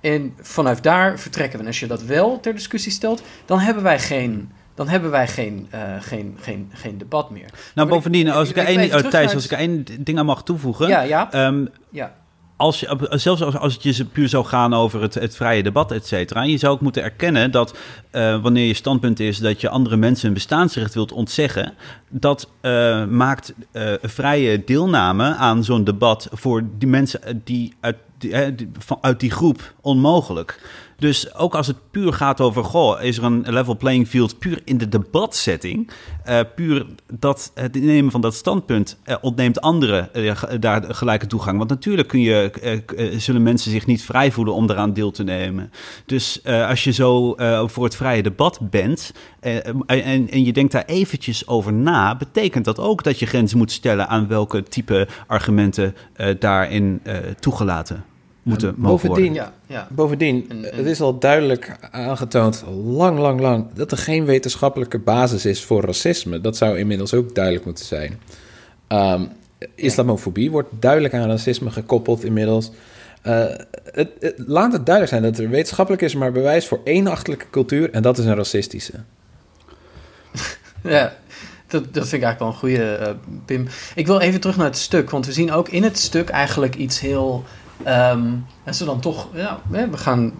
En vanuit daar vertrekken we. En als je dat wel ter discussie stelt, dan hebben wij geen, dan hebben wij geen, eh, geen, geen, geen debat meer. Nou, bovendien, als ik, ik- er één, oh, Thijs, als ik één ding aan mag toevoegen. Ja, ja, Ehm, ja. als je, zelfs als, als het je puur zou gaan over het, het vrije debat, et cetera. Je zou ook moeten erkennen dat eh, wanneer je standpunt is dat je andere mensen hun bestaansrecht wilt ontzeggen, dat eh, maakt eh, vrije deelname aan zo'n debat voor die mensen eh, die uit die, van, uit die groep onmogelijk. Dus ook als het puur gaat over, goh, is er een level playing field puur in de debatsetting, eh, puur dat het innemen van dat standpunt eh, ontneemt anderen eh, daar gelijke toegang. Want natuurlijk kun je, zullen mensen zich niet vrij voelen om eraan deel te nemen. Dus als je zo voor het vrije debat bent en, en je denkt daar eventjes over na, betekent dat ook dat je grenzen moet stellen aan welke type argumenten daarin toegelaten moeten mogen worden. Bovendien, Ja, ja. Bovendien, En- en- het is al duidelijk aangetoond, lang, lang, lang, dat er geen wetenschappelijke basis is voor racisme. Dat zou inmiddels ook duidelijk moeten zijn. Ehm, islamofobie wordt duidelijk aan racisme gekoppeld inmiddels. Eh, het, het- laat het duidelijk zijn dat er wetenschappelijk is maar bewijs voor één achterlijke cultuur en dat is een racistische. Ja, dat, dat vind ik eigenlijk wel een goede, eh, Pim. Ik wil even terug naar het stuk, want we zien ook in het stuk eigenlijk iets heel... ehm als we dan toch, ja, we gaan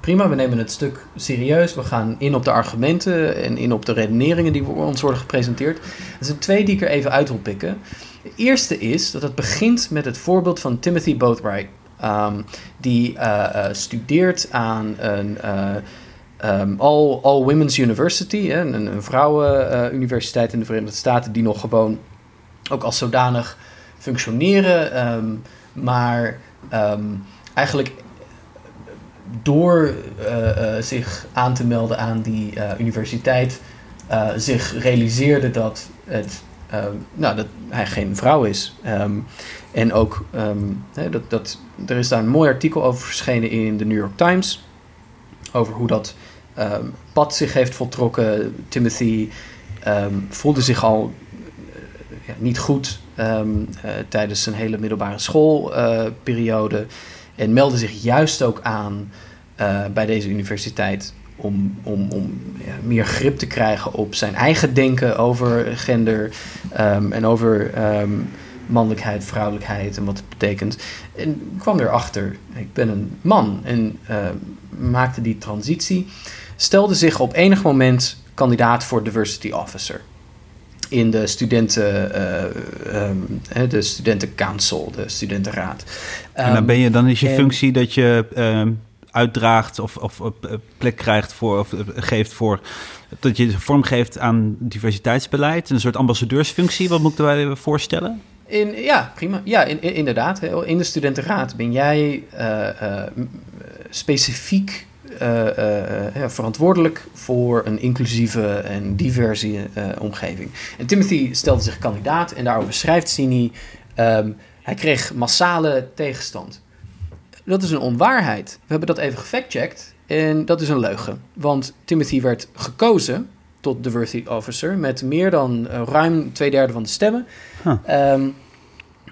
prima, we nemen het stuk serieus. We gaan in op de argumenten en in op de redeneringen die ons worden gepresenteerd. Er zijn twee die ik er even uit wil pikken. De eerste is dat het begint met het voorbeeld van Timothy Boatwright. ehm, die eh, eh, studeert aan een eh, ehm, all, all Women's University, hè, een, een vrouwenuniversiteit in de Verenigde Staten, die nog gewoon ook als zodanig functioneren, maar ehm, eigenlijk door eh, eh, zich aan te melden aan die eh, universiteit, zich realiseerde dat, het, ehm, nou, dat hij geen vrouw is. Ehm, en ook, dat, dat, er is daar een mooi artikel over verschenen in de New York Times. Over hoe dat ehm, pad zich heeft voltrokken. Timothy voelde zich al ja, niet goed ehm, eh, tijdens zijn hele middelbare schoolperiode. en meldde zich juist ook aan eh, bij deze universiteit om, om, om ja, meer grip te krijgen op zijn eigen denken over gender ehm, en over ehm, mannelijkheid, vrouwelijkheid en wat het betekent. En kwam erachter, ik ben een man en maakte die transitie. Stelde zich op enig moment kandidaat voor diversity officer in de studenten, ehm, hè, de studentencouncil, de studentenraad. En dan, Ehm, ben je, dan is je en- functie dat je ehm, uitdraagt of, of eh, plek krijgt voor, of eh, geeft voor, dat je vorm geeft aan diversiteitsbeleid. Een soort ambassadeursfunctie, wat moet ik erbij voorstellen? In, ja, prima. Ja, in, in- inderdaad. In de studentenraad ben jij specifiek ja, verantwoordelijk voor een inclusieve en diverse eh, omgeving. En Timothy stelde zich kandidaat en daarover schrijft Sini... ehm, hij kreeg massale tegenstand. Dat is een onwaarheid. We hebben dat even gefactcheckt en dat is een leugen. Want Timothy werd gekozen tot diversity officer met meer dan eh, ruim twee derde van de stemmen. Huh. Ehm,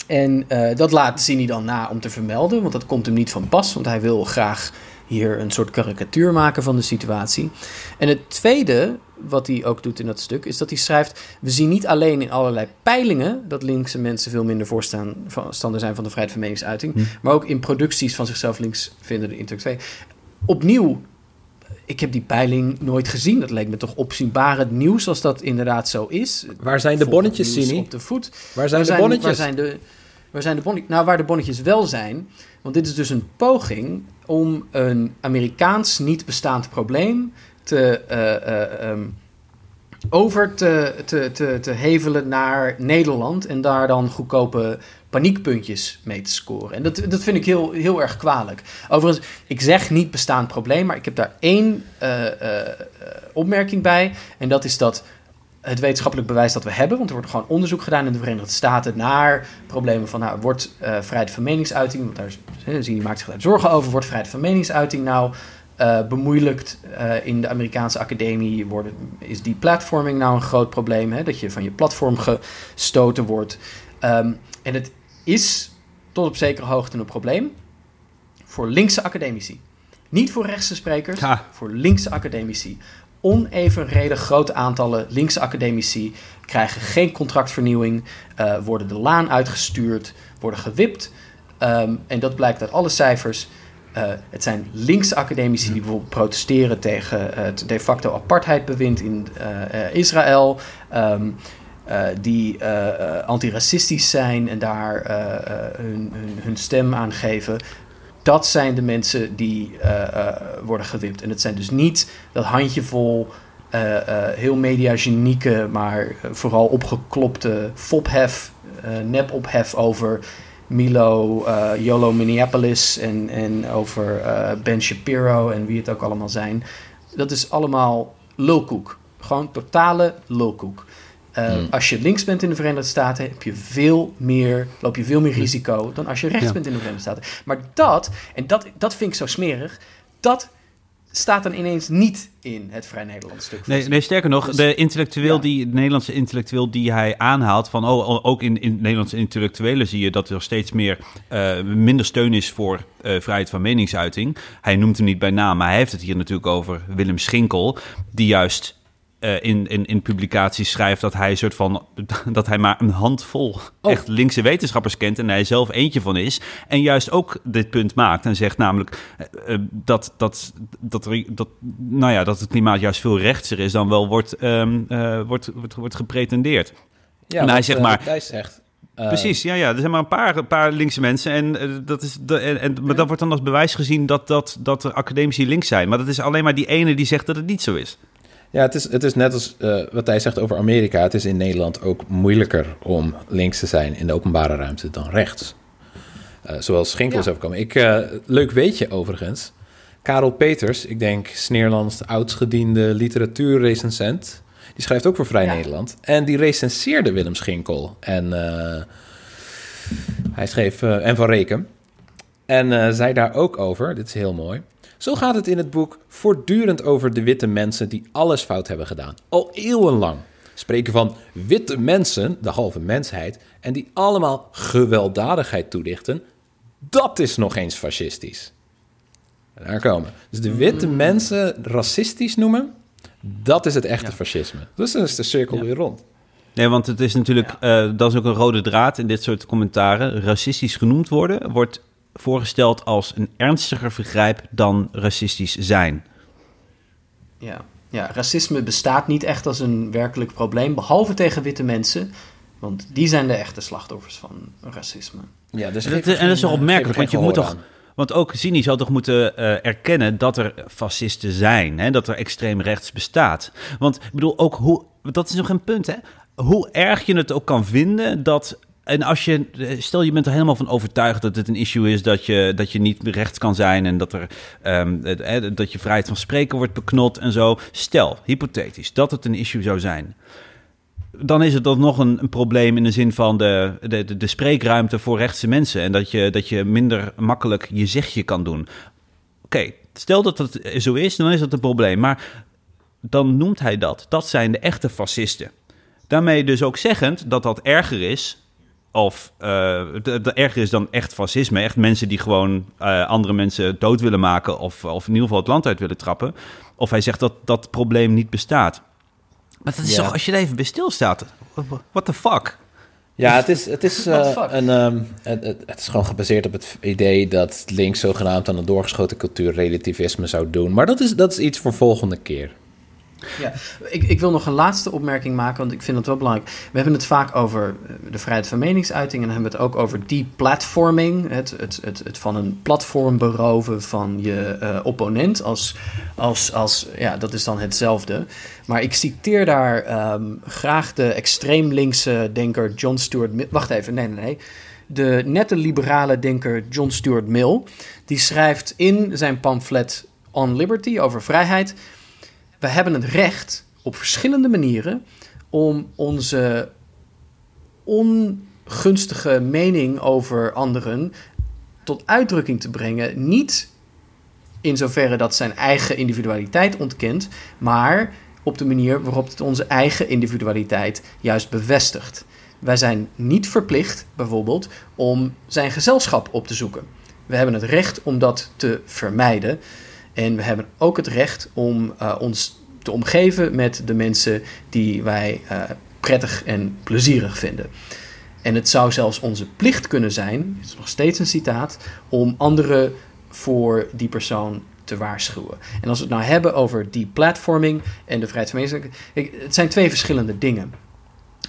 en eh, dat laat Zini dan na om te vermelden, want dat komt hem niet van pas, want hij wil graag hier een soort karikatuur maken van de situatie. En het tweede, wat hij ook doet in dat stuk, is dat hij schrijft: We zien niet alleen in allerlei peilingen dat linkse mensen veel minder voorstander zijn van de vrijheid van meningsuiting, Hm. maar ook in producties van zichzelf links vindende intellectuelen. Opnieuw, ik heb die peiling nooit gezien. Dat leek me toch opzienbarend nieuws als dat inderdaad zo is. Waar zijn de bonnetjes, Sini? Op de voet. Waar zijn Waar de bonnetjes? Waar zijn de, waar zijn de bonnetjes? Nou, waar de bonnetjes wel zijn, want dit is dus een poging om een Amerikaans niet bestaand probleem te, eh, eh, ehm, over te, te, te, te hevelen naar Nederland en daar dan goedkope paniekpuntjes mee te scoren. En dat, dat vind ik heel, heel erg kwalijk. Overigens, ik zeg niet bestaand probleem, maar ik heb daar één eh, opmerking bij. En dat is dat het wetenschappelijk bewijs dat we hebben, want er wordt gewoon onderzoek gedaan in de Verenigde Staten naar problemen van, nou, wordt eh, vrijheid van meningsuiting, want daar zie je, maakt zich daar zorgen over, wordt vrijheid van meningsuiting nou eh, bemoeilijkt eh, in de Amerikaanse academie? Worden, is die platforming nou een groot probleem, hè, dat je van je platform gestoten wordt? Ehm, en het is tot op zekere hoogte een probleem voor linkse academici. Niet voor rechtse sprekers, Ha. voor linkse academici. Onevenredig grote aantallen linkse academici krijgen geen contractvernieuwing, eh, worden de laan uitgestuurd, worden gewipt. Ehm, en dat blijkt uit alle cijfers. Eh, het zijn linkse academici die bijvoorbeeld protesteren tegen het de facto apartheidbewind in eh, eh, Israël. ehm, eh, die eh, eh, antiracistisch zijn en daar eh, eh, hun, hun, hun stem aan geven. Dat zijn de mensen die eh, eh, worden gewipt. En het zijn dus niet dat handjevol eh, heel mediagenieke, maar vooral opgeklopte fophef, nep-ophef over Milo, Yolo Minneapolis en, en over Ben Shapiro en wie het ook allemaal zijn. Dat is allemaal lulkoek. Gewoon totale lulkoek. Eh, Hmm. Als je links bent in de Verenigde Staten, heb je veel meer, loop je veel meer risico dan als je rechts Ja. bent in de Verenigde Staten. Maar dat, en dat, dat vind ik zo smerig, dat staat dan ineens niet in het Vrij Nederlands stuk. Nee, nee, sterker nog, Dus- de intellectueel ja. die, de Nederlandse intellectueel die hij aanhaalt, van oh, ook in, in Nederlandse intellectuelen zie je dat er steeds meer eh, minder steun is voor eh, vrijheid van meningsuiting. Hij noemt hem niet bij naam, maar hij heeft het hier natuurlijk over Willem Schinkel, die juist eh, in, in, in publicaties schrijft dat hij soort van dat hij maar een handvol Oh. echt linkse wetenschappers kent en hij zelf eentje van is. En juist ook dit punt maakt en zegt namelijk eh, eh, dat, dat, dat, dat, nou ja, dat het klimaat juist veel rechtser is dan wel wordt, ehm, eh, wordt, wordt, wordt gepretendeerd. Ja, En hij zegt maar- zegt. eh, Precies, ja, ja. Er zijn maar een paar, een paar linkse mensen. En, dat is de, en, en, maar dat wordt dan als bewijs gezien dat, dat, dat er academici links zijn. Maar dat is alleen maar die ene die zegt dat het niet zo is. Ja, het is, het is net als eh, wat hij zegt over Amerika. Het is in Nederland ook moeilijker om links te zijn in de openbare ruimte dan rechts. Eh, zoals Schinkel is Ja. overkomen. Ik, eh, leuk weetje overigens. Karel Peters, ik denk Sneerlands oudstgediende literatuurrecensent. Die schrijft ook voor Vrij Ja. Nederland. En die recenseerde Willem Schinkel. En hij schreef... en Van Reken. En zei daar ook over, dit is heel mooi... Zo gaat het in het boek voortdurend over de witte mensen die alles fout hebben gedaan. Al eeuwenlang. Spreken van witte mensen, de halve mensheid, en die allemaal gewelddadigheid toedichten. Dat is nog eens fascistisch. Daar komen. Dus de witte mensen racistisch noemen, dat is het echte fascisme. Dus dan is de cirkel Ja. weer rond. Nee, want het is natuurlijk, eh, dat is ook een rode draad in dit soort commentaren. Racistisch genoemd worden wordt voorgesteld als een ernstiger vergrijp dan racistisch zijn. Ja. ja, racisme bestaat niet echt als een werkelijk probleem, behalve tegen witte mensen. Want die zijn de echte slachtoffers van racisme. Ja, dus En dat, en dat is toch opmerkelijk, want je moet toch... Want ook Zini zou toch moeten eh, erkennen dat er fascisten zijn, hè? dat er extreem rechts bestaat. Want ik bedoel, ook hoe, dat is nog een punt, hè? Hoe erg je het ook kan vinden dat. En als je, stel je bent er helemaal van overtuigd dat het een issue is dat je, dat je niet rechts kan zijn en dat, er, ehm, eh, eh, dat je vrijheid van spreken wordt beknot en zo. Stel, hypothetisch, dat het een issue zou zijn dan is het dan nog een, een probleem in de zin van de, de, de, de spreekruimte voor rechtse mensen. En dat je, dat je minder makkelijk je zegje kan doen. Oké, stel dat dat zo is, dan is dat een probleem. Maar dan noemt hij dat. Dat zijn de echte fascisten. Daarmee dus ook zeggend dat dat erger is. Of eh, dat erger is dan echt fascisme. Echt mensen die gewoon eh, andere mensen dood willen maken. Of, of in ieder geval het land uit willen trappen. Of hij zegt dat dat probleem niet bestaat. Maar dat is Ja. toch, als je er even bij stilstaat. What the fuck? Ja, het is, het is, eh, een, ehm, het, het, is gewoon gebaseerd op het idee dat links zogenaamd aan een doorgeschoten cultuurrelativisme zou doen. Maar dat is, dat is iets voor volgende keer. Ja, ik, ik wil nog een laatste opmerking maken, want ik vind het wel belangrijk. We hebben het vaak over eh, de vrijheid van meningsuiting en dan hebben we het ook over deplatforming. Het, het, het, het van een platform beroven van je eh, opponent. Als, als, als, ja, dat is dan hetzelfde. Maar ik citeer daar ehm, graag de extreem linkse denker John Stuart Mill. Wacht even, nee, nee, nee. De nette liberale denker John Stuart Mill. Die schrijft in zijn pamflet On Liberty over vrijheid. We hebben het recht op verschillende manieren om onze ongunstige mening over anderen tot uitdrukking te brengen. Niet in zoverre dat zijn eigen individualiteit ontkent, maar op de manier waarop het onze eigen individualiteit juist bevestigt. Wij zijn niet verplicht, bijvoorbeeld, om zijn gezelschap op te zoeken. We hebben het recht om dat te vermijden. En we hebben ook het recht om eh, ons te omgeven met de mensen die wij eh, prettig en plezierig vinden. En het zou zelfs onze plicht kunnen zijn, het is nog steeds een citaat, om anderen voor die persoon te waarschuwen. En als we het nou hebben over die platforming en de vrijheid van meningsuiting, het zijn twee verschillende dingen.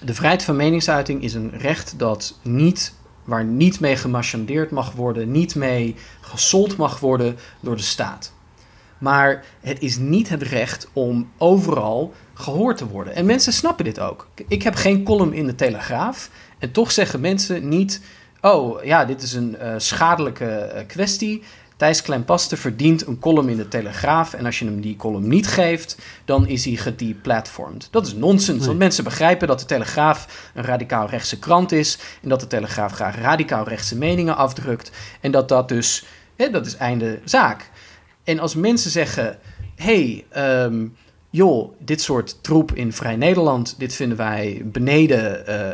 De vrijheid van meningsuiting is een recht dat niet waar niet mee gemarchandeerd mag worden, niet mee gesold mag worden door de staat. Maar het is niet het recht om overal gehoord te worden. En mensen snappen dit ook. Ik heb geen column in de Telegraaf. En toch zeggen mensen niet: Oh ja, dit is een uh, schadelijke uh, kwestie. Thijs Klempaste verdient een column in de Telegraaf. En als je hem die column niet geeft, dan is hij gedeplatformed. Dat is nonsens. Want mensen begrijpen dat de Telegraaf een radicaal rechtse krant is. En dat de Telegraaf graag radicaal rechtse meningen afdrukt. En dat dat dus, hè, dat is einde zaak. En als mensen zeggen: hey, um, joh, dit soort troep in Vrij Nederland, dit vinden wij beneden, uh, uh,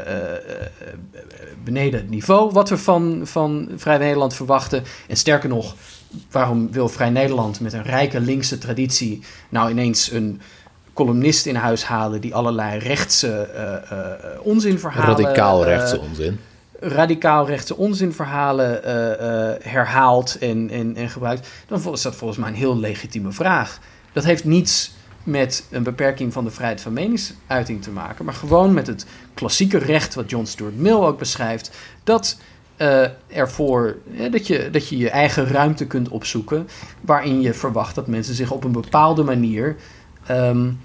beneden het niveau wat we van, van Vrij Nederland verwachten. En sterker nog, waarom wil Vrij Nederland met een rijke linkse traditie nou ineens een columnist in huis halen die allerlei rechtse uh, onzinverhalen... Radicaal rechtse onzin. Radicaal rechtse onzinverhalen herhaalt en, en, en gebruikt. Dan is dat volgens mij een heel legitieme vraag. Dat heeft niets met een beperking van de vrijheid van meningsuiting te maken, maar gewoon met het klassieke recht wat John Stuart Mill ook beschrijft, dat uh, ervoor dat, je, dat je je eigen ruimte kunt opzoeken, waarin je verwacht dat mensen zich op een bepaalde manier um,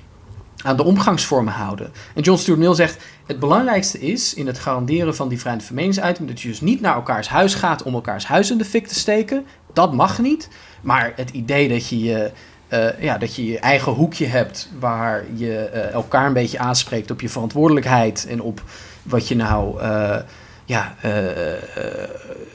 aan de omgangsvormen houden. En John Stuart Mill zegt: het belangrijkste is in het garanderen van die vrijheid van meningsuiting dat je dus niet naar elkaars huis gaat om elkaars huis in de fik te steken. Dat mag niet. Maar het idee dat je je uh, ja, dat je je eigen hoekje hebt waar je uh, elkaar een beetje aanspreekt op je verantwoordelijkheid en op wat je nou, uh, ja,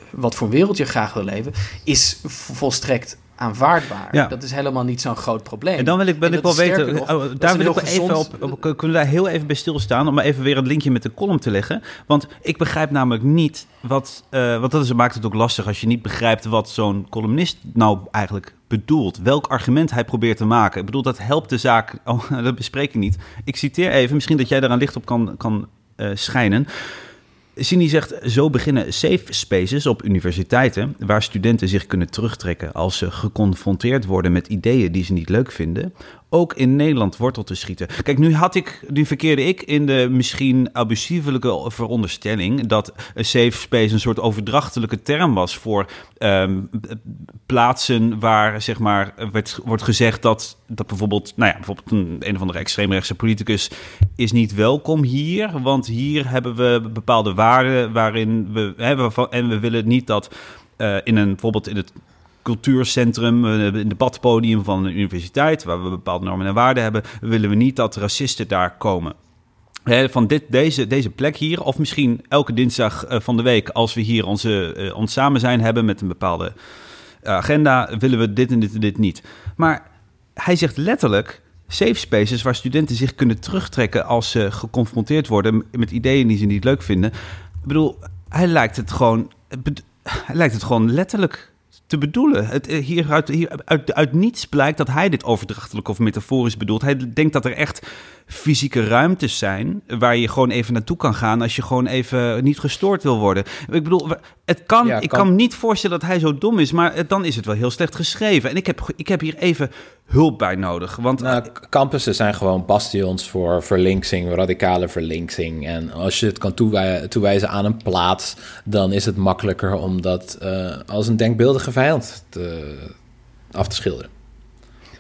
wat voor wereld je graag wil leven, is volstrekt aanvaardbaar. Ja. Dat is helemaal niet zo'n groot probleem. En dan wil ik, ben ik wel weten, nog, oh, daar wil ik wel even op, op, kunnen we daar heel even bij stilstaan, om maar even weer een linkje met de column te leggen. Want ik begrijp namelijk niet wat, uh, want dat is, maakt het ook lastig als je niet begrijpt wat zo'n columnist nou eigenlijk bedoelt. Welk argument hij probeert te maken. Ik bedoel, dat helpt de zaak, oh, dat bespreek ik niet. Ik citeer even, misschien dat jij daar een licht op kan, kan uh, schijnen. Sini zegt, zo beginnen safe spaces op universiteiten waar studenten zich kunnen terugtrekken als ze geconfronteerd worden met ideeën die ze niet leuk vinden, ook in Nederland wortel te schieten. Kijk, nu had ik, nu verkeerde ik in de misschien abusievelijke veronderstelling dat een safe space een soort overdrachtelijke term was voor um, plaatsen waar zeg maar werd, wordt gezegd dat, dat bijvoorbeeld, nou ja, bijvoorbeeld een, een of andere extreemrechtse politicus is niet welkom hier, want hier hebben we bepaalde waarden waarin we hebben en we willen niet dat uh, in een bijvoorbeeld in het cultuurcentrum, een debatpodium van een universiteit, waar we bepaalde normen en waarden hebben, willen we niet dat racisten daar komen. van dit, deze, deze plek hier, of misschien elke dinsdag uh, van de week, als we hier onze, ons samen zijn hebben met een bepaalde agenda, willen we dit en dit en dit niet. Maar hij zegt letterlijk safe spaces waar studenten zich kunnen terugtrekken als ze geconfronteerd worden met ideeën die ze niet leuk vinden. Ik bedoel, hij lijkt het gewoon, hij lijkt het gewoon letterlijk te bedoelen. Het, eh, hier, uit, hier uit, uit niets blijkt dat hij dit overdrachtelijk of metaforisch bedoelt. Hij denkt dat er echt fysieke ruimtes zijn waar je gewoon even naartoe kan gaan als je gewoon even niet gestoord wil worden. Ik bedoel, het kan, ik kan. me niet voorstellen dat hij zo dom is, maar dan is het wel heel slecht geschreven. En ik heb, ik heb hier even hulp bij nodig. Want nou, campussen zijn gewoon bastions voor verlinksing, radicale verlinksing. En als je het kan toewijzen, toewijzen aan een plaats, dan is het makkelijker om dat uh, als een denkbeeldige te, af te schilderen.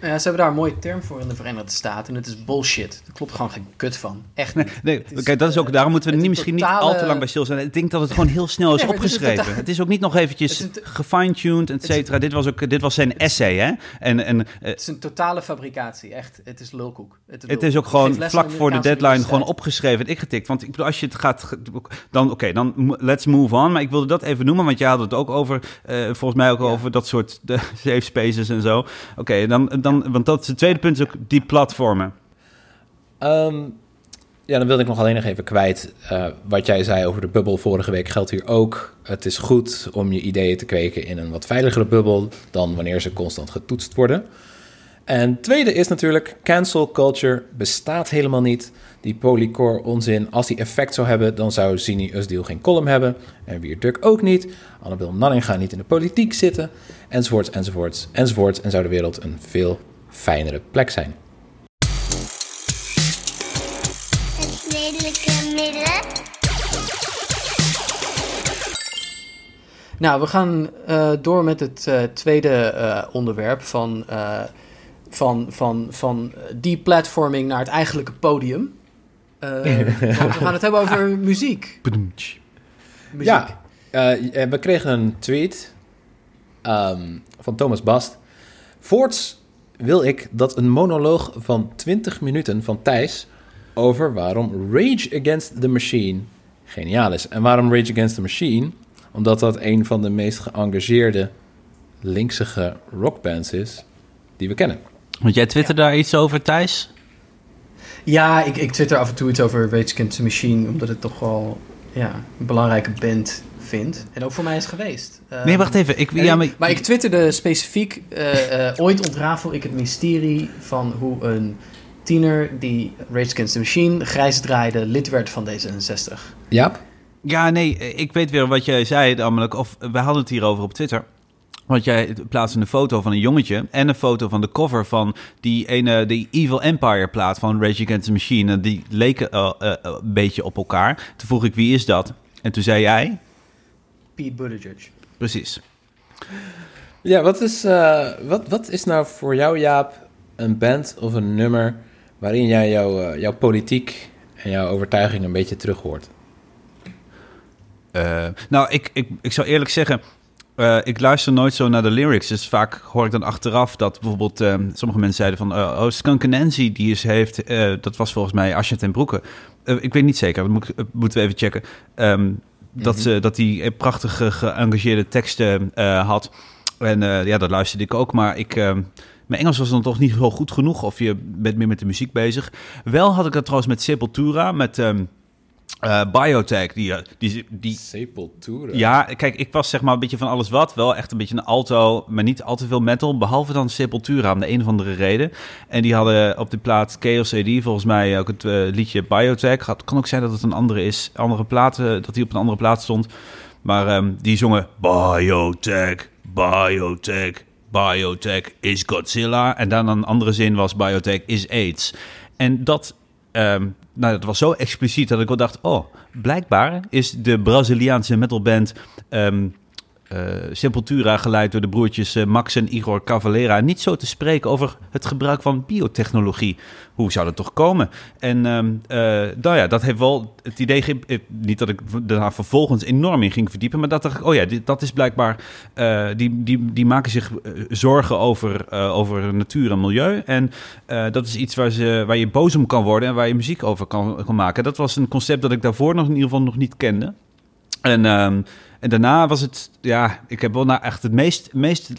Ja, ze hebben daar een mooie term voor in de Verenigde Staten. En het is bullshit. Daar klopt gewoon geen kut van. Echt niet. Nee, nee kijk, dat is ook, daarom moeten we niet, misschien niet al te lang bij zijn. Ik denk dat het gewoon heel snel is opgeschreven. Het is, ook niet nog eventjes gefine-tuned, et cetera. Dit was, ook, dit was zijn essay, hè? En, en, uh, het is een totale fabricatie, echt. Het is lulkoek. Het is, het is ook gewoon vlak voor de deadline gewoon opgeschreven en ingetikt. Want ik bedoel, als je het gaat... Dan, oké, okay, dan let's move on. Maar ik wilde dat even noemen, want je had het ook over... Uh, volgens mij ook ja. over dat soort de safe spaces en zo. Oké, okay, dan... dan want dat is het tweede punt, ook die platformen. Um, ja, dan wilde ik nog alleen nog even kwijt. Uh, wat jij zei over de bubbel vorige week geldt hier ook. Het is goed om je ideeën te kweken in een wat veiligere bubbel dan wanneer ze constant getoetst worden. En tweede is natuurlijk, cancel culture bestaat helemaal niet. Die polycore onzin, als die effect zou hebben, dan zou Zini Usdeel geen column hebben. En Wierduk ook niet. Annabel Nanninga niet in de politiek zitten. Enzovoorts, enzovoorts, enzovoorts. En zou de wereld een veel fijnere plek zijn. Het redelijke midden. Nou, we gaan eh, door met het eh, tweede eh, onderwerp van, eh, van, van, van deplatforming naar het eigenlijke podium. Eh, we gaan het hebben over muziek. Ja, eh, we kregen een tweet ehm, van Thomas Bast. Voorts wil ik dat een monoloog van 20 minuten van Thijs over waarom Rage Against the Machine geniaal is. En waarom Rage Against the Machine? Omdat dat een van de meest geëngageerde linksige rockbands is die we kennen. Want jij twitterde daar iets over, Thijs? Ja, ik, ik twitter af en toe iets over Rage Against the Machine, omdat het toch wel ja, een belangrijke band vind. En ook voor mij is geweest. Eh, Nee, wacht even. Ik, en ja, ik- maar, maar ik twitterde specifiek, eh, eh, ooit ontrafel ik het mysterie van hoe een tiener die Rage Against the Machine grijs draaide, lid werd van D66. Ja? Ja, nee, ik weet weer wat jij zei, namelijk, of we hadden het hierover op Twitter. Want jij plaatste een foto van een jongetje en een foto van de cover van die ene, die Evil Empire plaat van Rage Against the Machine. En die leken eh, eh, een beetje op elkaar. Toen vroeg ik, wie is dat? En toen zei jij, Pete Buttigieg. precies. Ja, wat is, eh, wat, wat is nou voor jou, Jaap, een band of een nummer waarin jij jouw, eh, jouw politiek en jouw overtuiging een beetje terug hoort? Eh, nou, ik, ik, ik zou eerlijk zeggen, eh, ik luister nooit zo naar de lyrics. Dus vaak hoor ik dan achteraf dat bijvoorbeeld eh, sommige mensen zeiden van... eh, oh, Skunk Nancy, die is, heeft... dat was volgens mij Asje ten Broeke. Ik weet niet zeker, dat moet, moeten we even checken. Ehm, dat, ze, dat eh, prachtige geëngageerde teksten had. En ja, dat luisterde ik ook. Maar ik... ehm, mijn Engels was dan toch niet zo goed genoeg. Of je bent meer met de muziek bezig. Wel had ik dat trouwens met Sepultura, met... ehm eh, Biotech, die, eh, die, die, Sepultura. ja, kijk, ik was zeg maar een beetje van alles wat. Wel echt een beetje een alto, maar niet al te veel metal. Behalve dan Sepultura, om de een of andere reden. En die hadden op de plaat Chaos AD volgens mij ook het eh, liedje Biotech. Het kan ook zijn dat het een andere is. Andere plaat, dat die op een andere plaat stond. Maar ehm, die zongen Biotech, Biotech, Biotech is Godzilla. En dan een andere zin was Biotech is AIDS. En dat, ehm, nou, dat was zo expliciet dat ik wel dacht... oh, blijkbaar is de Braziliaanse metalband... ehm eh, Sepultura, geleid door de broertjes eh, Max en Igor Cavalera... niet zo te spreken over het gebruik van biotechnologie. Hoe zou dat toch komen? En ehm, eh, nou ja, dat heeft wel het idee... eh, niet dat ik daarna vervolgens enorm in ging verdiepen... maar dat dacht ik, oh ja, dat is blijkbaar... eh, die, die, die maken zich eh, zorgen over, eh, over natuur en milieu. En eh, dat is iets waar, ze, waar je boos om kan worden... en waar je muziek over kan, kan maken. Dat was een concept dat ik daarvoor nog in ieder geval nog niet kende. En, ehm, en daarna was het, ja, ik heb wel naar echt het meest, meest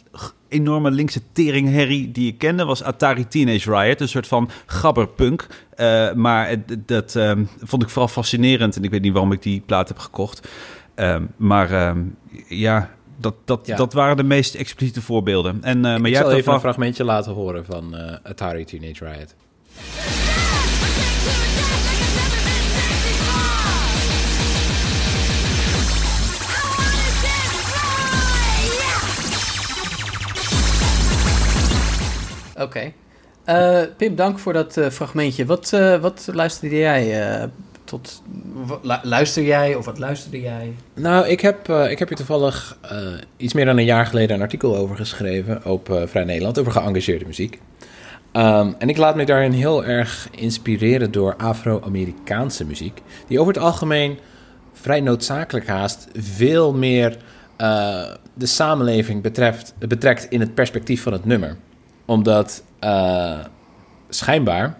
enorme linkse teringherrie die ik kende, was Atari Teenage Riot, een soort van gabberpunk. Eh, maar het- dat ehm, vond ik vooral fascinerend en ik weet niet waarom ik die plaat heb gekocht. Ehm, maar ehm, ja, dat, dat, Ja. dat waren de meest expliciete voorbeelden. En, eh, maar ik jij zal even een fragmentje laten horen van eh, Atari Teenage Riot. Oké. Eh, Pim, dank voor dat eh, fragmentje. Wat, eh, wat luisterde jij eh, tot... lu- luister jij of wat luisterde jij? Nou, ik heb, eh, ik heb hier toevallig eh, iets meer dan een jaar geleden een artikel over geschreven op eh, Vrij Nederland over geëngageerde muziek. Ehm, en ik laat me daarin heel erg inspireren door Afro-Amerikaanse muziek, die over het algemeen vrij noodzakelijk haast veel meer eh, de samenleving betreft, betrekt in het perspectief van het nummer. Omdat eh, schijnbaar,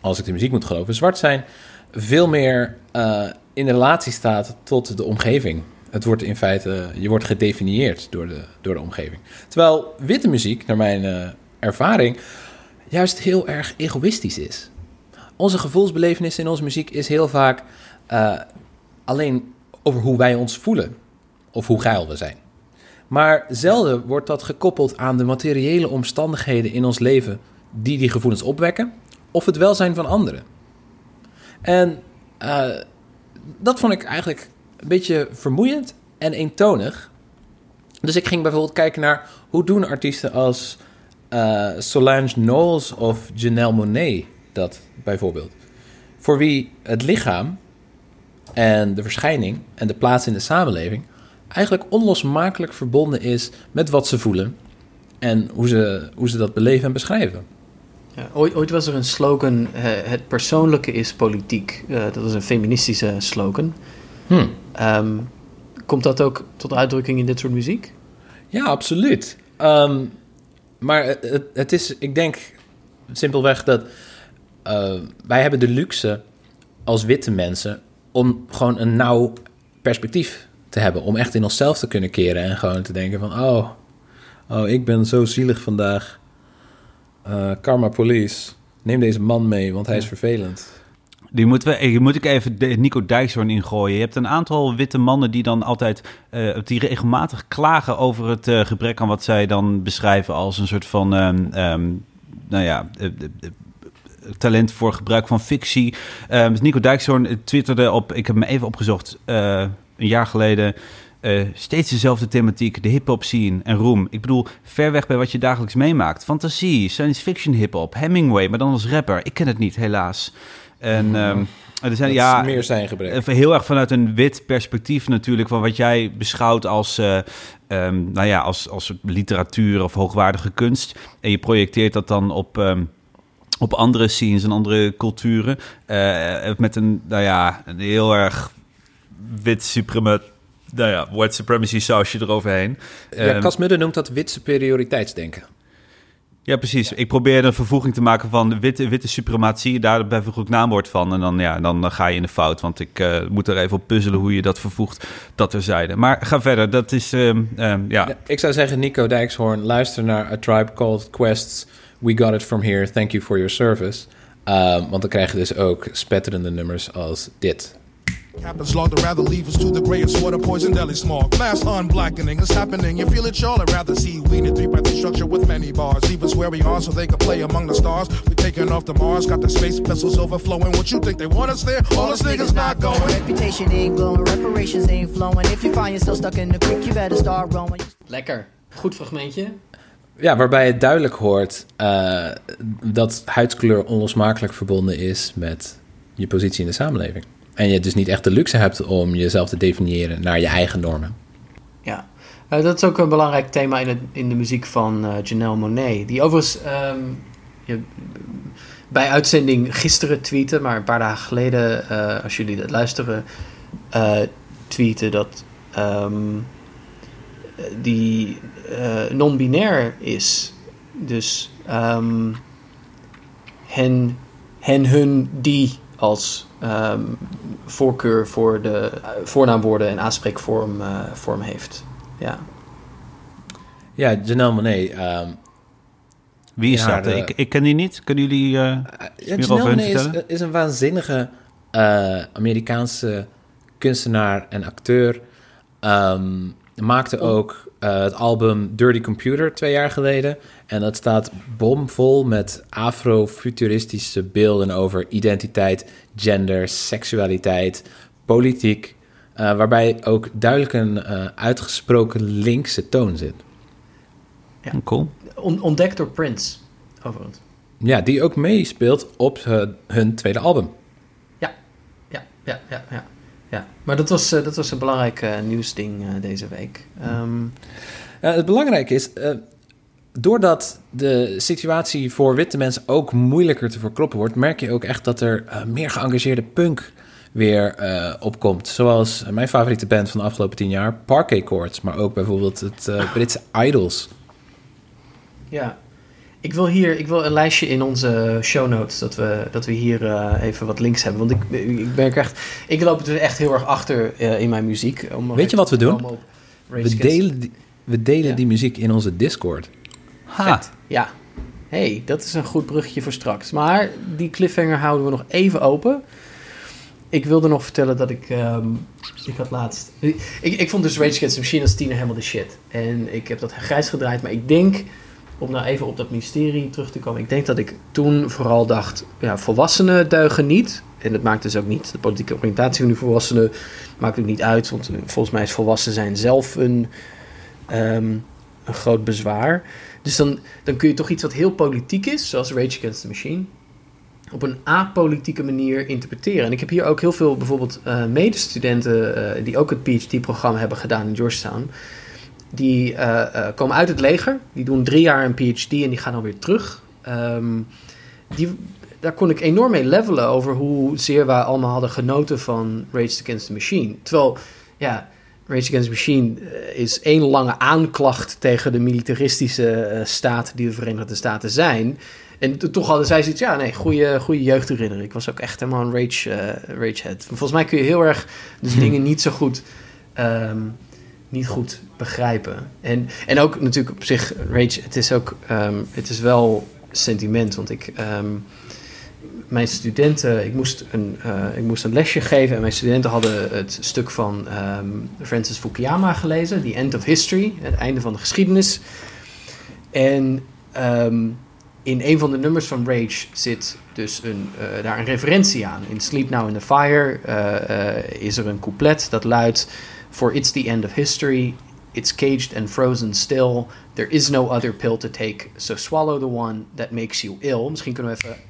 als ik de muziek moet geloven, zwart zijn veel meer eh, in relatie staat tot de omgeving. Het wordt in feite, je wordt gedefinieerd door de, door de omgeving. Terwijl witte muziek, naar mijn eh, ervaring, juist heel erg egoïstisch is. Onze gevoelsbelevenis in onze muziek is heel vaak alleen over hoe wij ons voelen of hoe geil we zijn. Maar zelden wordt dat gekoppeld aan de materiële omstandigheden in ons leven die die gevoelens opwekken, of het welzijn van anderen. En eh, dat vond ik eigenlijk een beetje vermoeiend en eentonig. Dus ik ging bijvoorbeeld kijken naar hoe doen artiesten als eh, Solange Knowles of Janelle Monáe dat bijvoorbeeld. Voor wie het lichaam en de verschijning en de plaats in de samenleving eigenlijk onlosmakelijk verbonden is met wat ze voelen en hoe ze, hoe ze dat beleven en beschrijven. Ja, ooit, ooit was er een slogan, eh, het persoonlijke is politiek. Eh, dat was een feministische slogan. Hm. Ehm, komt dat ook tot uitdrukking in dit soort muziek? Ja, absoluut. Ehm, maar het, het is, ik denk simpelweg dat eh, wij hebben de luxe als witte mensen om gewoon een nauw perspectief te hebben. Om echt in onszelf te kunnen keren en gewoon te denken van... oh, oh ik ben zo zielig vandaag. Eh, karma Police, neem deze man mee, want hij is vervelend. Die moeten we, eh, moet ik even Nico Dijkshoorn ingooien. Je hebt een aantal witte mannen die dan altijd, eh, die regelmatig klagen over het gebrek aan wat zij dan beschrijven als een soort van, ehm, nou ja, talent voor gebruik van fictie. Ehm, Nico Dijkshoorn twitterde op, ik heb hem even opgezocht, een jaar geleden. eh, steeds dezelfde thematiek, de hip-hop scene en roem. Ik bedoel, ver weg bij wat je dagelijks meemaakt. Fantasie, science fiction hip-hop, Hemingway, maar dan als rapper. Ik ken het niet, helaas. En ehm, er zijn, Dat ja, meer zijn gebrek. Even heel erg vanuit een wit perspectief natuurlijk, van wat jij beschouwt als, eh, ehm, nou ja, als, als literatuur of hoogwaardige kunst. En je projecteert dat dan op, ehm, op andere scenes en andere culturen. eh, met een, nou ja, een heel erg wit supreme, nou ja, white supremacy sausje eroverheen. ja, Ehm, Cas Mudde noemt dat wit superioriteitsdenken. ja, precies. Ik probeer een vervoeging te maken van witte, witte suprematie. Daarbij voeg ik naamwoord van. En dan, ja, dan ga je in de fout. Want ik eh, moet er even op puzzelen hoe je dat vervoegt. Dat terzijde. Maar ga verder. Dat is, ehm, ehm, ja. Ik zou zeggen, Nico Dijkshoorn, luister naar A Tribe Called Quests. We got it from here. Thank you for your service. Want dan krijg je dus ook spetterende nummers als dit. Captain's law to rather leave us to the grayest water poison deli smog. Mass unblackening is happening. You feel it, y'all. I'd rather see we in a three by three structure with many bars. Leave us where we are so they can play among the stars. We taking off the Mars, got the space vessels overflowing. What you think they want us there? All us niggas not going. Reputation ain't glowing, reparations ain't flowing. If you find yourself stuck in the creek, you better start rowing. Lekker. Goed fragmentje. Ja, waarbij je duidelijk hoort eh, dat huidskleur onlosmakelijk verbonden is met je positie in de samenleving. En je dus niet echt de luxe hebt om jezelf te definiëren naar je eigen normen. Ja. Eh, dat is ook een belangrijk thema in, het, in de muziek van eh, Janelle Monet. Die overigens ehm, je, bij uitzending gisteren tweette, maar een paar dagen geleden, eh, als jullie dat luisteren, tweeten dat ehm, die non-binair is. Dus ehm, hen, hen, hun, die als ehm, voorkeur voor de eh, voornaamwoorden en aanspreekvorm eh, vorm heeft. Ja. Ja, Janelle Monáe. ehm, Wie is Ja, dat? de- Ik, ik ken die niet. Kunnen jullie... eh, Ja, meer over Janelle Monáe is, een waanzinnige eh, Amerikaanse kunstenaar en acteur. Ehm, maakte ook eh, het album Dirty Computer twee jaar geleden. En dat staat bomvol met afrofuturistische beelden over identiteit, gender, seksualiteit, politiek. eh, waarbij ook duidelijk een eh, uitgesproken linkse toon zit. Cool. On- ontdekt door Prince, overigens. Ja, die ook meespeelt op hun tweede album. Ja, ja, ja, ja, ja. ja. Maar dat was, eh, dat was een belangrijk nieuwsding eh, deze week. Ehm, Ja, het belangrijke is, eh, doordat de situatie voor witte mensen ook moeilijker te verkroppen wordt, merk je ook echt dat er eh, meer geëngageerde punk weer eh, opkomt. Zoals mijn favoriete band van de afgelopen tien jaar, Parquet Courts, maar ook bijvoorbeeld het eh, Britse Idols. ja. Ik wil hier ik wil een lijstje in onze show notes, dat we, dat we hier eh, even wat links hebben. Want ik, ik merk echt, ik loop er echt heel erg achter eh, in mijn muziek. Om Weet je wat we doen? We delen, die, we delen Ja. die muziek in onze Discord. Ha. Ja. hey, dat is een goed bruggetje voor straks. Maar die cliffhanger houden we nog even open. Ik wilde nog vertellen dat ik... ehm, ik had laatst... Ik, ik vond dus Rage Against the Machine als tiener helemaal de shit. En ik heb dat grijs gedraaid. Maar ik denk, om nou even op dat mysterie terug te komen... Ik denk dat ik toen vooral dacht... Ja, volwassenen deugen niet. En dat maakt dus ook niet... De politieke oriëntatie van die volwassenen maakt ook niet uit. Want eh, volgens mij is volwassen zijn zelf een... ehm, een groot bezwaar. Dus dan, dan kun je toch iets wat heel politiek is, zoals Rage Against the Machine. op een apolitieke manier interpreteren. En ik heb hier ook heel veel bijvoorbeeld eh, medestudenten eh, die ook het PhD-programma hebben gedaan in Georgetown. Die eh, komen uit het leger, die doen drie jaar een PhD en die gaan dan weer terug. Ehm, die, daar kon ik enorm mee levelen over hoezeer wij allemaal hadden genoten van Rage Against the Machine. Terwijl, ja, Rage Against the Machine eh, is één lange aanklacht tegen de militaristische eh, staat die de Verenigde Staten zijn. En to- toch hadden zij zoiets, ja, nee, goede, goede jeugdherinnering. Ik was ook echt helemaal een rage, eh, ragehead. Volgens mij kun je heel erg dus dingen niet zo goed, ehm, niet goed begrijpen. En, en ook natuurlijk op zich, rage, het is ook, ehm, het is wel sentiment. Want ik, ehm, mijn studenten, ik moest, een, eh, ik moest een lesje geven en mijn studenten hadden het stuk van ehm, Francis Fukuyama gelezen, The End of History, het einde van de geschiedenis. En ehm, in een van de nummers van Rage zit dus een, eh, daar een referentie aan. In Sleep Now in the Fire eh, is er een couplet dat luidt: For it's the end of history, it's caged and frozen still. There is no other pill to take, so swallow the one that makes you ill. Misschien kunnen we even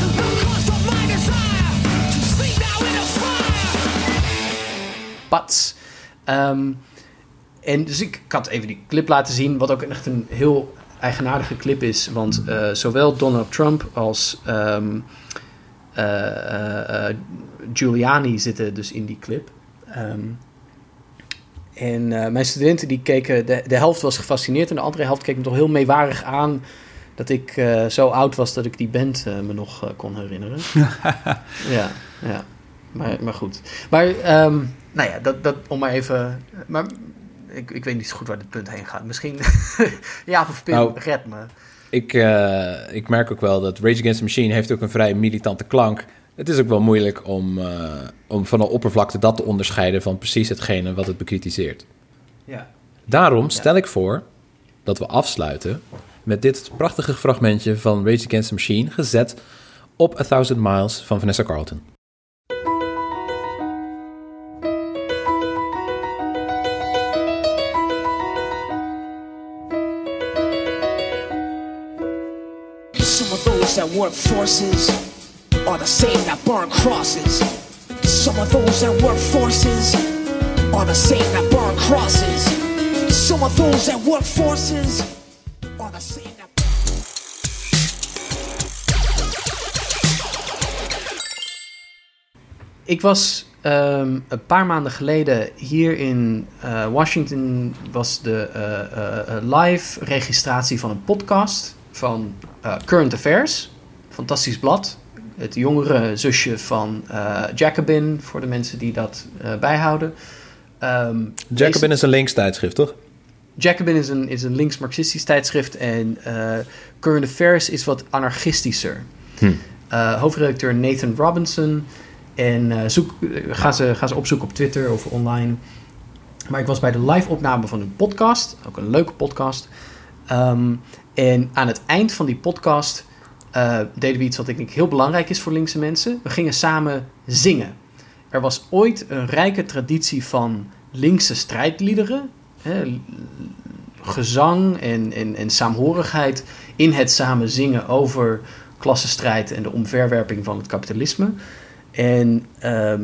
Pats. Ehm, en dus ik, ik had even die clip laten zien, wat ook echt een heel eigenaardige clip is. Want eh, zowel Donald Trump als ehm, eh, eh, Giuliani zitten dus in die clip. Ehm, en mijn studenten die keken, de, de helft was gefascineerd en de andere helft keek me toch heel meewarig aan dat ik zo oud was dat ik die band me nog kon herinneren. ja, ja. Maar, maar goed. Maar, nou ja, dat, dat om maar even... Maar ik, ik weet niet zo goed waar dit punt heen gaat. Misschien... ja, of Pim, Nou, red me. Ik, eh, ik merk ook wel dat Rage Against the Machine heeft ook een vrij militante klank. Het is ook wel moeilijk om, eh, om van de oppervlakte dat te onderscheiden van precies hetgene wat het bekritiseert. Ja. Daarom stel ik voor dat we afsluiten met dit prachtige fragmentje van Rage Against the Machine, gezet op A Thousand Miles van Vanessa Carlton. Work forces are the same that burn crosses. Some of those that work forces are the same that burn crosses. Some of those that work forces are the same Ik was ehm, een paar maanden geleden hier in eh, Washington. Was de eh, eh, live registratie van een podcast van Current Affairs. Fantastisch blad. Het jongere zusje van eh, Jacobin, voor de mensen die dat eh, bijhouden. Ehm, Jacobin is een links tijdschrift, toch? Jacobin is een, is een links-marxistisch tijdschrift en eh, Current Affairs is wat anarchistischer. Hm. Hoofdredacteur Nathan Robinson. En zoek, ga, ze, ga ze opzoeken op Twitter of online. Maar ik was bij de live-opname van een podcast, ook een leuke podcast. Ehm, en aan het eind van die podcast eh, deden we iets wat ik denk heel belangrijk is voor linkse mensen. We gingen samen zingen. Er was ooit een rijke traditie van linkse strijdliederen. Hè, gezang en, en, en saamhorigheid in het samen zingen over klassenstrijd en de omverwerping van het kapitalisme. En ehm,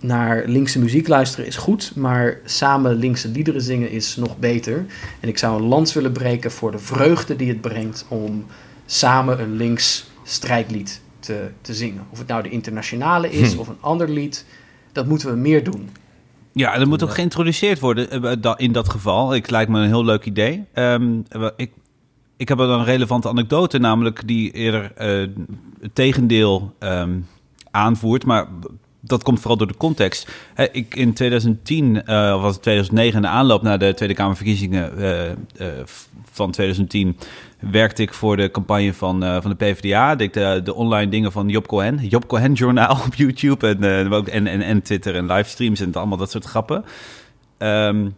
naar linkse muziek luisteren is goed, maar samen linkse liederen zingen is nog beter. En ik zou een lans willen breken voor de vreugde die het brengt om samen een links strijdlied te, te zingen. Of het nou de internationale is of een ander lied, dat moeten we meer doen. Ja, dat moet ook geïntroduceerd worden eh, da- in dat geval. Ik lijkt me een heel leuk idee. Ehm, ik, ik heb wel een relevante anekdote, namelijk die eerder eh, het tegendeel ehm, aanvoert. Maar dat komt vooral door de context. Ik in 2010, eh, of was het 2009, in de aanloop naar de Tweede Kamerverkiezingen eh, eh, van 2010, werkte ik voor de campagne van, van de PvdA. Deed de, online dingen van Job Cohen. Job Cohen Journaal op YouTube en, en, en, en Twitter en livestreams en allemaal dat soort grappen. Ehm,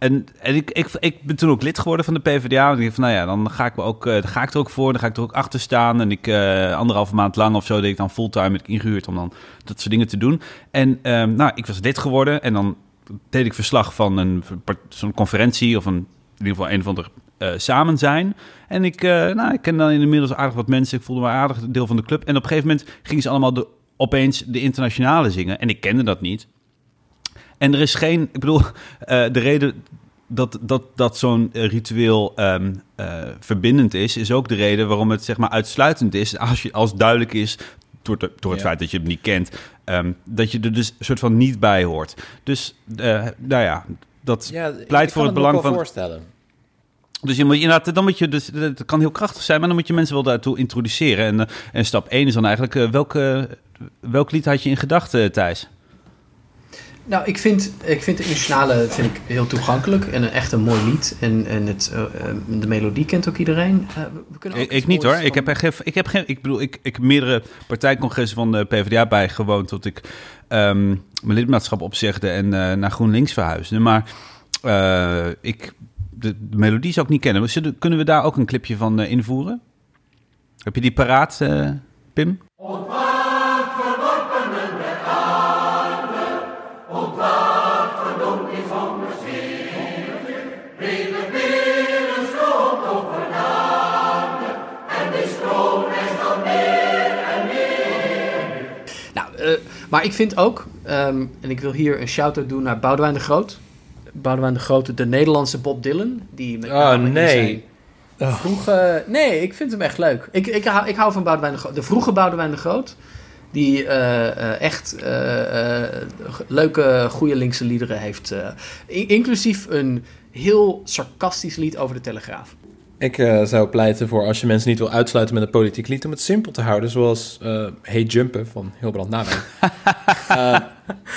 en en ik, ik, ik ben toen ook lid geworden van de PvdA. En ik dacht van, nou ja, dan ga ik, ook, eh, ga ik er ook voor. Dan ga ik er ook achter staan. En ik, eh anderhalve maand lang of zo, deed ik dan fulltime met ingehuurd om dan dat soort dingen te doen. En ehm, nou, ik was lid geworden. En dan deed ik verslag van een zo'n conferentie of een, in ieder geval een of ander eh, samen zijn. En ik, nou, ik ken dan inmiddels aardig wat mensen. Ik voelde me aardig deel van de club. En op een gegeven moment gingen ze allemaal de, opeens de internationale zingen. En ik kende dat niet. En er is geen, ik bedoel, eh, de reden dat, dat, dat zo'n ritueel eh, verbindend is, is ook de reden waarom het zeg maar uitsluitend is. Als, je, als duidelijk is, door, de- door het Ja. feit dat je het niet kent, ehm, dat je er dus een soort van niet bij hoort. Dus, eh, nou ja, dat Ja, pleit voor het me ook belang wel van. voorstellen. Dus je moet, inderdaad, dan moet je, dus, het kan heel krachtig zijn, maar dan moet je mensen wel daartoe introduceren. En, en stap 1 is dan eigenlijk, welke, welk lied had je in gedachten, Thijs? Nou, ik vind, ik vind de internationale vind ik heel toegankelijk en een echt een mooi lied. En, en het, eh, eh, de melodie kent ook iedereen. Eh, we- we kunnen ook Ik, niet hoor. Ik heb, er geen, ik heb geen. Ik bedoel, ik, ik heb meerdere partijcongressen van de PvdA bijgewoond tot ik ehm, mijn lidmaatschap opzegde en eh, naar GroenLinks verhuisde. Maar eh, ik, de, de melodie zou ik niet kennen. Zullen- Kunnen we daar ook een clipje van invoeren? Heb je die paraat, eh, Pim? Maar ik vind ook, ehm, en ik wil hier een shout-out doen naar Boudewijn de Groot. Boudewijn de Groot, de Nederlandse Bob Dylan. Die met Oh, nee. zijn Vroege, nee, ik vind hem echt leuk. Ik, ik, hou, ik hou van Boudewijn de Groot. De vroege Boudewijn de Groot. Die eh, eh, echt eh, leuke, goede linkse liederen heeft. eh, in- inclusief een heel sarcastisch lied over de Telegraaf. Ik eh, zou pleiten voor als je mensen niet wil uitsluiten met een politiek lied, om het simpel te houden, zoals eh Hey Jumpen van Hilbrand Nawijn. Eh,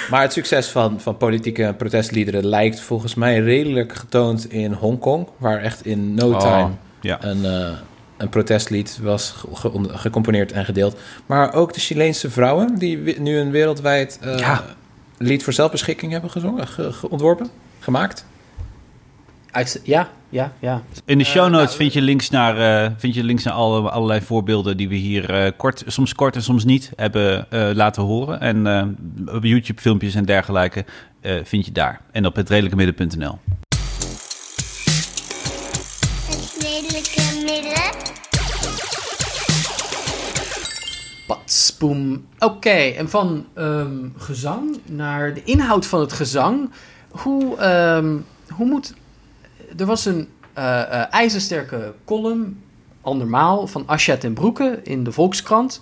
maar het succes van, van politieke protestliederen lijkt volgens mij redelijk getoond in Hongkong, waar echt in no Oh, time ja. een, een protestlied was ge- ge- gecomponeerd en gedeeld. Maar ook de Chileense vrouwen, die nu een wereldwijd Ja. lied voor zelfbeschikking hebben gezongen, ge- ge- ontworpen, gemaakt. Uit, ja, ja, ja. In de Eh, show notes nou, vind je links naar, eh, vind je links naar alle, allerlei voorbeelden die we hier eh, kort, soms kort en soms niet hebben eh, laten horen. En eh, YouTube-filmpjes en dergelijke eh, vind je daar. En op het redelijkemidden.nl. Het redelijke midden. Pats, boem. Oké, en van ehm, gezang naar de inhoud van het gezang. Hoe, ehm, hoe moet... Er was een eh, ijzersterke column, andermaal, van Asja ten Broeke in de Volkskrant.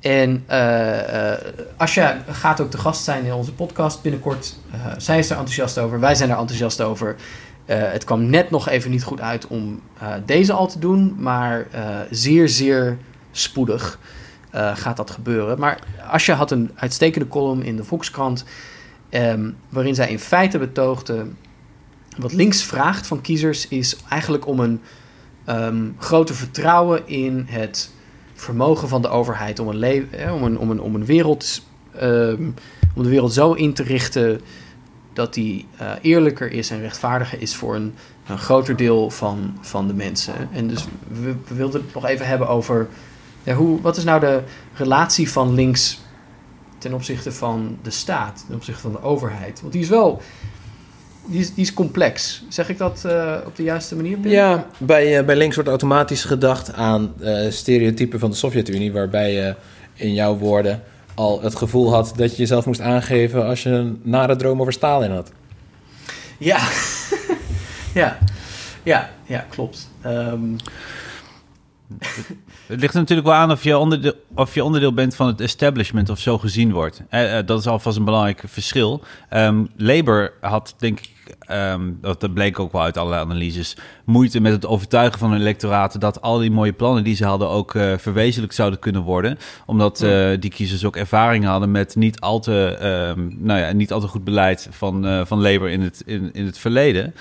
En eh Asja gaat ook te gast zijn in onze podcast binnenkort. Zij is er enthousiast over, wij zijn er enthousiast over. Het kwam net nog even niet goed uit om deze al te doen, maar zeer, zeer spoedig gaat dat gebeuren. Maar Asja had een uitstekende column in de Volkskrant, ehm, waarin zij in feite betoogde... wat links vraagt van kiezers is eigenlijk om een ehm, groter vertrouwen in het vermogen van de overheid om een, eh, om een, om een wereld, ehm, om de wereld zo in te richten dat die eh, eerlijker is en rechtvaardiger is voor een, een groter deel van, van de mensen. En dus we, we wilden het nog even hebben over ja, hoe, wat is nou de relatie van links ten opzichte van de staat, ten opzichte van de overheid? Want die is wel, die is, die is complex. Zeg ik dat eh, op de juiste manier? Pim? Ja, bij, eh, bij links wordt automatisch gedacht aan eh, stereotypen van de Sovjet-Unie, waarbij je in jouw woorden al het gevoel had dat je jezelf moest aangeven als je een nare droom over Stalin had. Ja, ja, ja, ja klopt. Ehm, Het ligt er natuurlijk wel aan of je, onderdeel, of je onderdeel bent van het establishment of zo gezien wordt. Eh, eh, dat is alvast een belangrijk verschil. Ehm, Labour had denk ik ehm, dat, bleek ook wel uit allerlei analyses, moeite met het overtuigen van hun electoraten dat al die mooie plannen die ze hadden ook eh, verwezenlijkt zouden kunnen worden. Omdat die kiezers ook ervaring hadden met niet al te, ehm, nou ja, niet al te goed beleid van, van Labour in het, in, in het verleden.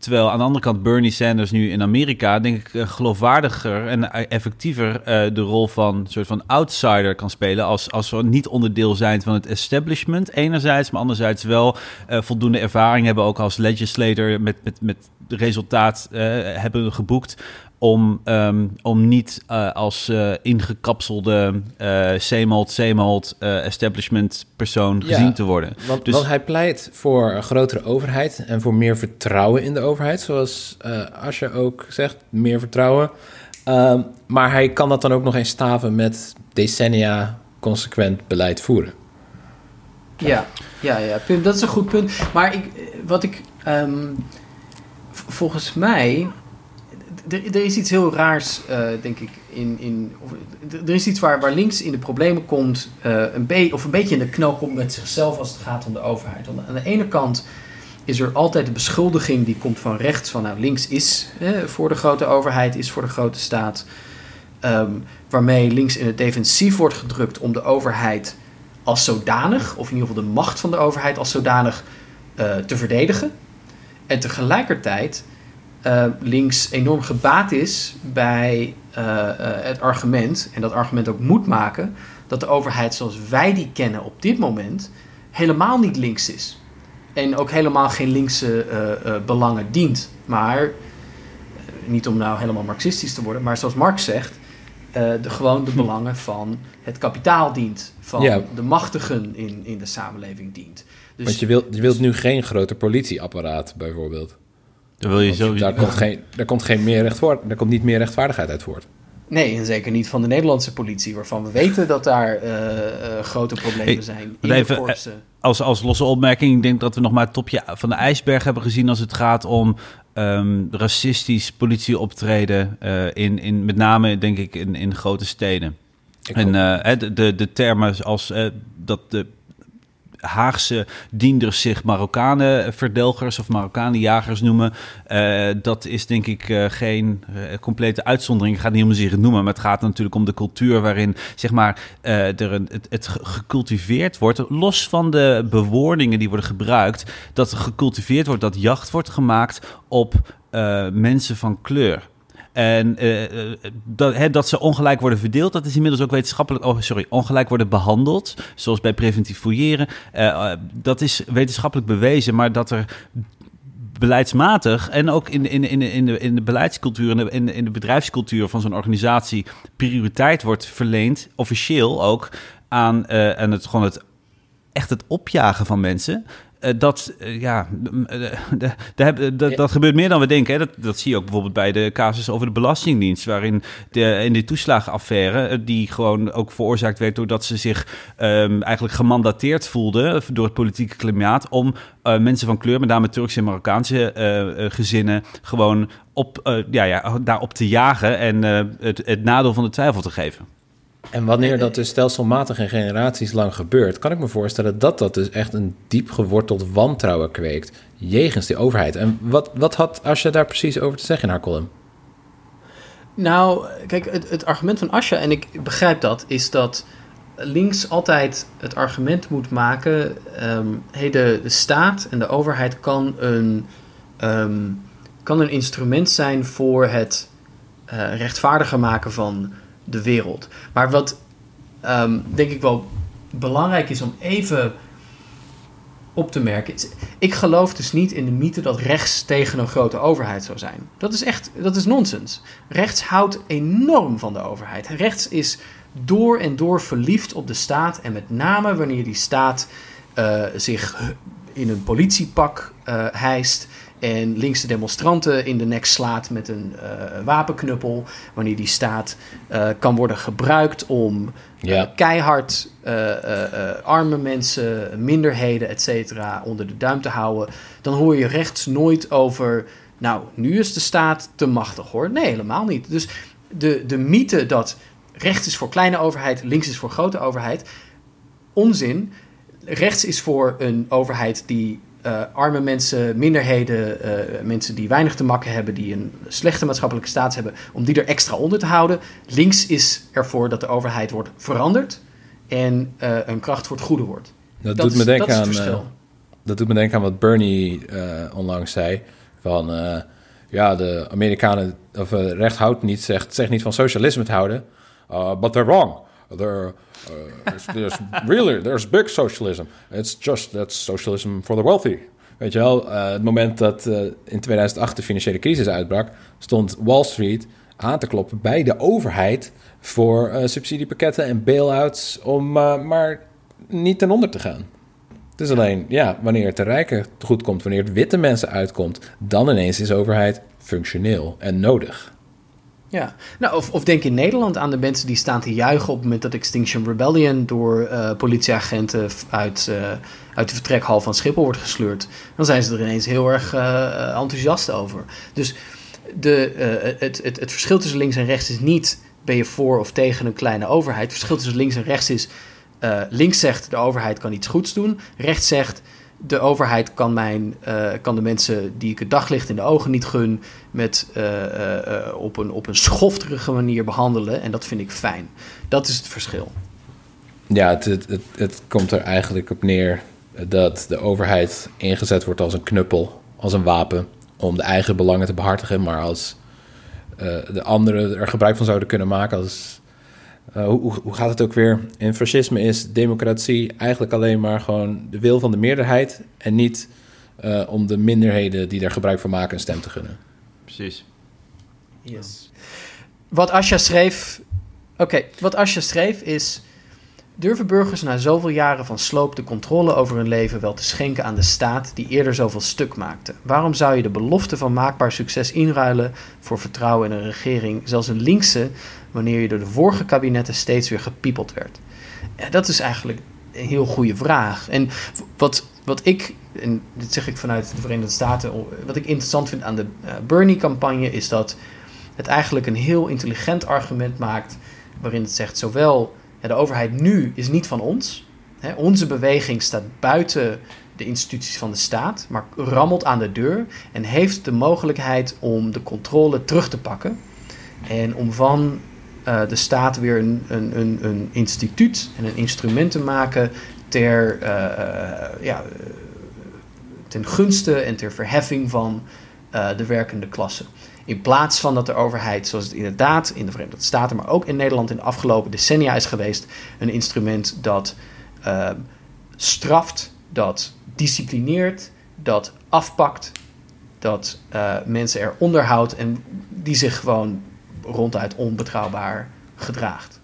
Terwijl aan de andere kant Bernie Sanders nu in Amerika, denk ik, eh, geloofwaardiger en eh, effectiever eh, de rol van soort van outsider kan spelen. Als, als we niet onderdeel zijn van het establishment, enerzijds, maar anderzijds wel voldoende ervaring hebben, ook als legislator met, met, met resultaat eh, hebben geboekt. Om, ehm, om niet eh, als eh, ingekapselde uh, same old, same old eh, establishment persoon Ja, gezien te worden. Want, Dus- want hij pleit voor een grotere overheid en voor meer vertrouwen in de overheid, zoals eh Asje ook zegt, meer vertrouwen. Ehm, maar hij kan dat dan ook nog eens staven met decennia consequent beleid voeren. Ja, ja, ja, punt. dat is een goed punt. Maar ik, wat ik, ehm, volgens mij, er er is iets heel raars, eh, denk ik, in, in er is iets waar, waar links in de problemen komt, eh, een of een beetje in de knel komt met zichzelf als het gaat om de overheid. Aan de ene kant is er altijd de beschuldiging die komt van rechts, van nou, links is voor de grote overheid, is voor de grote staat. Ehm, waarmee links in het defensief wordt gedrukt om de overheid als zodanig, of in ieder geval de macht van de overheid als zodanig eh, te verdedigen. En tegelijkertijd eh, links enorm gebaat is bij eh, eh, het argument, en dat argument ook moet maken, dat de overheid zoals wij die kennen op dit moment helemaal niet links is. En ook helemaal geen linkse belangen dient. Maar, niet om nou helemaal marxistisch te worden, maar zoals Marx zegt, de, gewoon de belangen van het kapitaal dient. Van Ja. de machtigen in, in de samenleving dient. Dus Want je wilt, je wilt nu geen groter politieapparaat, bijvoorbeeld. Dan wil je zo. daar, komt geen, daar, komt geen meer rechtvaard, daar komt niet meer rechtvaardigheid uit voort. Nee, en zeker niet van de Nederlandse politie, waarvan we weten dat daar eh, eh, grote problemen Hey, zijn. In even, de korpsen. als, als losse opmerking, ik denk dat we nog maar het topje van de ijsberg hebben gezien als het gaat om ehm, racistisch politieoptreden. eh in, in, met name, denk ik, in, in grote steden. Ik en eh, de, de, de termen als eh, dat de Haagse dienders zich Marokkanen verdelgers of Marokkanen jagers noemen. eh, dat is denk ik eh, geen eh, complete uitzondering. Het niet om zich noemen, maar het gaat natuurlijk om de cultuur waarin zeg maar, er een, het, het ge- gecultiveerd wordt. Los van de bewoordingen die worden gebruikt, dat er gecultiveerd wordt, dat jacht wordt gemaakt op mensen van kleur. En eh, eh, dat, dat ze ongelijk worden verdeeld, dat is inmiddels ook wetenschappelijk, oh, sorry, ongelijk worden behandeld, zoals bij preventief fouilleren. Eh, dat is wetenschappelijk bewezen, maar dat er beleidsmatig en ook in, in, in, in, de, in de beleidscultuur en in de, in de, bedrijfscultuur van zo'n organisatie prioriteit wordt verleend, officieel ook, aan, aan het, gewoon het, echt het opjagen van mensen. Dat, ja, de- de- dat, gebeurt meer dan we denken. Hè. Dat, dat zie je ook bijvoorbeeld bij de casus over de Belastingdienst. Waarin de, in die toeslagenaffaire, eh, die gewoon ook veroorzaakt werd doordat ze zich ehm, eigenlijk gemandateerd voelden door het politieke klimaat. om eh, mensen van kleur, met name Turkse en Marokkaanse eh, gezinnen, gewoon op, ja, ja, daarop te jagen en het, het nadeel van de twijfel te geven. En wanneer dat dus stelselmatig en generaties lang gebeurt, kan ik me voorstellen dat dat dus echt een diep geworteld wantrouwen kweekt jegens die overheid. En wat, wat had Asja daar precies over te zeggen in haar column? Nou, kijk, het, het argument van Asja, en ik begrijp dat, is dat links altijd het argument moet maken: ehm, hey, de, de staat en de overheid kan een, ehm, kan een instrument zijn voor het eh, rechtvaardiger maken van de wereld. Maar wat ehm, denk ik wel belangrijk is om even op te merken. is- Ik geloof dus niet in de mythe dat rechts tegen een grote overheid zou zijn. Dat is echt, dat is nonsens. Rechts houdt enorm van de overheid. Rechts is door en door verliefd op de staat. En met name wanneer die staat eh, zich in een politiepak eh hijst. En linkse demonstranten in de nek slaat met een eh, wapenknuppel. Wanneer die staat eh, kan worden gebruikt om eh, keihard arme mensen, minderheden, et cetera, onder de duim te houden. Dan hoor je rechts nooit over. Nou, nu is de staat te machtig hoor. Nee, helemaal niet. Dus de, de mythe dat rechts is voor kleine overheid, links is voor grote overheid. Onzin. Rechts is voor een overheid die eh, arme mensen, minderheden, eh, mensen die weinig te makken hebben, die een slechte maatschappelijke status hebben, om die er extra onder te houden. Links is ervoor dat de overheid wordt veranderd en eh, een kracht voor het goede wordt. Dat, Dat doet is- me denken dat aan. dat doet me denken aan wat Bernie onlangs zei. Van ja, de Amerikanen, of recht houdt niet, zegt, zegt niet van socialisme te houden. Uh, but they're wrong. There, uh, there's, there's really, there's big socialism. It's just that's socialism for the wealthy. Weet je wel, eh, het moment dat eh, in 2008 de financiële crisis uitbrak, stond Wall Street aan te kloppen bij de overheid voor eh, subsidiepakketten en bail-outs om maar niet ten onder te gaan. Het is alleen, ja, wanneer het de rijken goed komt, wanneer het witte mensen uitkomt, dan ineens is overheid functioneel en nodig. Ja, nou, of, of denk in Nederland aan de mensen die staan te juichen op het moment dat Extinction Rebellion door eh, politieagenten uit, eh, uit de vertrekhal van Schiphol wordt gesleurd. Dan zijn ze er ineens heel erg eh, enthousiast over. Dus de, het, het, het verschil tussen links en rechts is niet ben je voor of tegen een kleine overheid. Het verschil tussen links en rechts is links zegt de overheid kan iets goeds doen. Rechts zegt de overheid kan, mijn, eh, kan de mensen die ik het daglicht in de ogen niet gun, met, eh, eh, op, een, op een schofterige manier behandelen. En dat vind ik fijn. Dat is het verschil. Ja, het, het, het, het komt er eigenlijk op neer dat de overheid ingezet wordt als een knuppel, als een wapen, om de eigen belangen te behartigen, maar als de anderen er gebruik van zouden kunnen maken als... eh, hoe, gaat het ook weer? In fascisme is democratie eigenlijk alleen maar gewoon de wil van de meerderheid en niet eh, om de minderheden die er gebruik van maken een stem te gunnen. Precies. Yes. Wat Asja schreef. Oké, wat Asja schreef is. Durven burgers na zoveel jaren van sloop de controle over hun leven wel te schenken aan de staat die eerder zoveel stuk maakte? Waarom zou je de belofte van maakbaar succes inruilen voor vertrouwen in een regering, zelfs een linkse, wanneer je door de vorige kabinetten steeds weer gepiepeld werd? Dat is eigenlijk een heel goede vraag. En wat, wat ik, en dit zeg ik vanuit de Verenigde Staten, wat ik interessant vind aan de eh, Bernie-campagne is dat het eigenlijk een heel intelligent argument maakt. waarin het zegt: zowel de overheid nu is niet van ons. Hè, onze beweging staat buiten de instituties van de staat, maar rammelt aan de deur en heeft de mogelijkheid om de controle terug te pakken. En om van eh, de staat weer een, een, een, een instituut en een instrument te maken ter, eh, ja, ten gunste en ter verheffing van eh, de werkende klasse. In plaats van dat de overheid, zoals het inderdaad in de Verenigde Staten, maar ook in Nederland in de afgelopen decennia is geweest, een instrument dat eh, straft, dat disciplineert, dat afpakt, dat eh, mensen eronder houdt en die zich gewoon ronduit onbetrouwbaar gedraagt.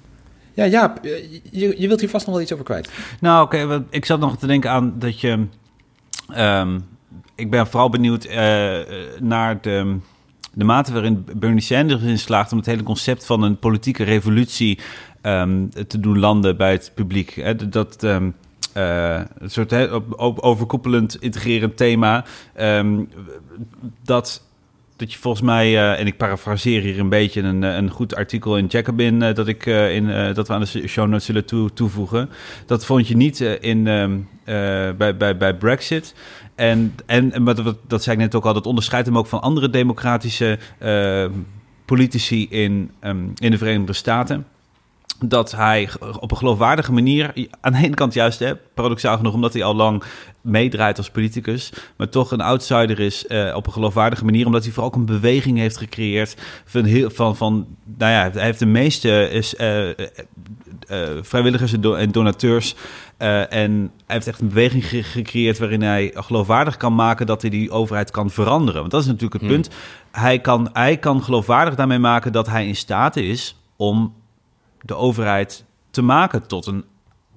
Ja, Jaap, eh, je, je wilt hier vast nog wel iets over kwijt. Nou, oké, ik zat nog te denken aan dat je... ehm, ik ben vooral benieuwd eh, naar de, de mate waarin Bernie Sanders erin slaagt... om het hele concept van een politieke revolutie ehm, te doen landen bij het publiek. Hè, dat... ehm, eh, een soort op- overkoepelend, integrerend thema. ehm, dat, dat je volgens mij, eh, en ik parafraseer hier een beetje een, een goed artikel in Jacobin, eh, dat, ik, in, dat we aan de show notes zullen toe, toevoegen. Dat vond je niet in, bij, bij, bij Brexit. En, en, wat, wat- dat zei ik net ook al, dat onderscheidt hem ook van andere democratische eh, politici in, ehm, in de Verenigde Staten. Dat hij op een geloofwaardige manier, aan de ene kant juist, hè, paradoxaal genoeg, omdat hij al lang meedraait als politicus, maar toch een outsider is eh, op een geloofwaardige manier, omdat hij vooral ook een beweging heeft gecreëerd van, heel, van, van nou ja, hij heeft de meeste is, eh, vrijwilligers en do- en donateurs eh, en hij heeft echt een beweging ge- gecreëerd waarin hij geloofwaardig kan maken dat hij die overheid kan veranderen. Want dat is natuurlijk het punt. Hij kan, hij kan geloofwaardig daarmee maken dat hij in staat is om de overheid te maken tot een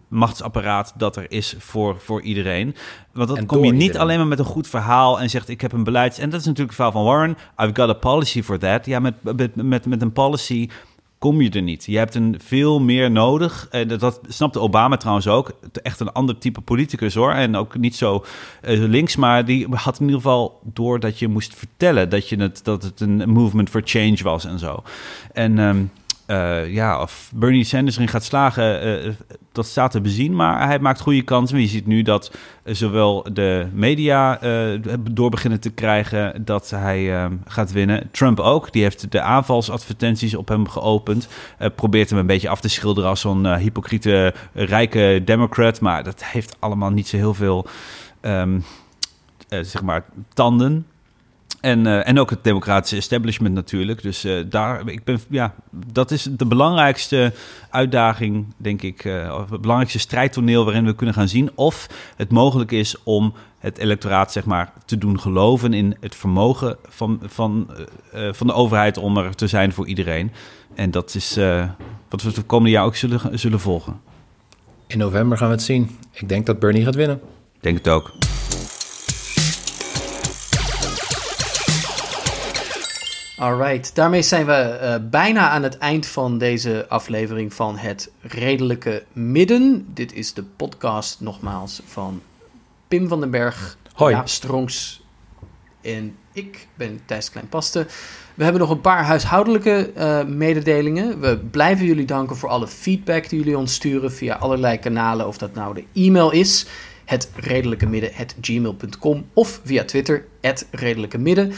machtsapparaat dat er is voor, voor iedereen. Want dan kom je niet iedereen. alleen maar met een goed verhaal en zegt ik heb een beleid. En dat is natuurlijk het verhaal van Warren. I've got a policy for that. Ja, met, met, met, met een policy kom je er niet. Je hebt een veel meer nodig. En dat, dat snapte Obama trouwens ook. Echt een ander type politicus hoor. En ook niet zo eh, links, maar die had in ieder geval door dat je moest vertellen dat, je het, dat het een movement for change was en zo. En ehm, eh, ja, of Bernie Sanders erin gaat slagen, eh, dat staat te bezien. Maar hij maakt goede kansen. Je ziet nu dat eh, zowel de media eh, door beginnen te krijgen dat hij eh, gaat winnen. Trump ook. Die heeft de aanvalsadvertenties op hem geopend. Eh, probeert hem een beetje af te schilderen als zo'n eh, hypocriete rijke democrat. Maar dat heeft allemaal niet zo heel veel... ehm, eh, zeg maar, tanden. En, eh, en ook het democratische establishment natuurlijk. Dus eh, daar, ik ben, ja, dat is de belangrijkste uitdaging, denk ik. eh, of het belangrijkste strijdtoneel waarin we kunnen gaan zien of het mogelijk is om het electoraat zeg maar, te doen geloven in het vermogen van, van, van de overheid om er te zijn voor iedereen. En dat is wat we het komende jaar ook zullen, zullen volgen. In november gaan we het zien. Ik denk dat Bernie gaat winnen. Ik denk het ook. Alright, daarmee zijn we eh, bijna aan het eind van deze aflevering van Het Redelijke Midden. Dit is de podcast nogmaals van Pim van den Berg, Hoi. Jaap Strongs en ik ben Thijs Kleinpaste. We hebben nog een paar huishoudelijke eh, mededelingen. We blijven jullie danken voor alle feedback die jullie ons sturen via allerlei kanalen. Of dat nou de e-mail is, het redelijke midden, gmail.com of via Twitter, het redelijke midden.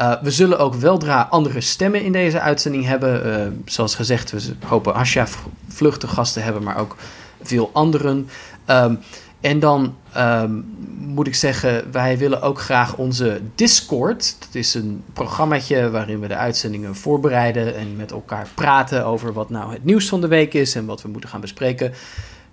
Uh, we zullen ook weldra andere stemmen in deze uitzending hebben. Uh, zoals gezegd, we hopen Asja vlug te gast te hebben, maar ook veel anderen. Um, en dan um, moet ik zeggen, wij willen ook graag onze Discord. Dat is een programmaatje waarin we de uitzendingen voorbereiden en met elkaar praten over wat nou het nieuws van de week is en wat we moeten gaan bespreken.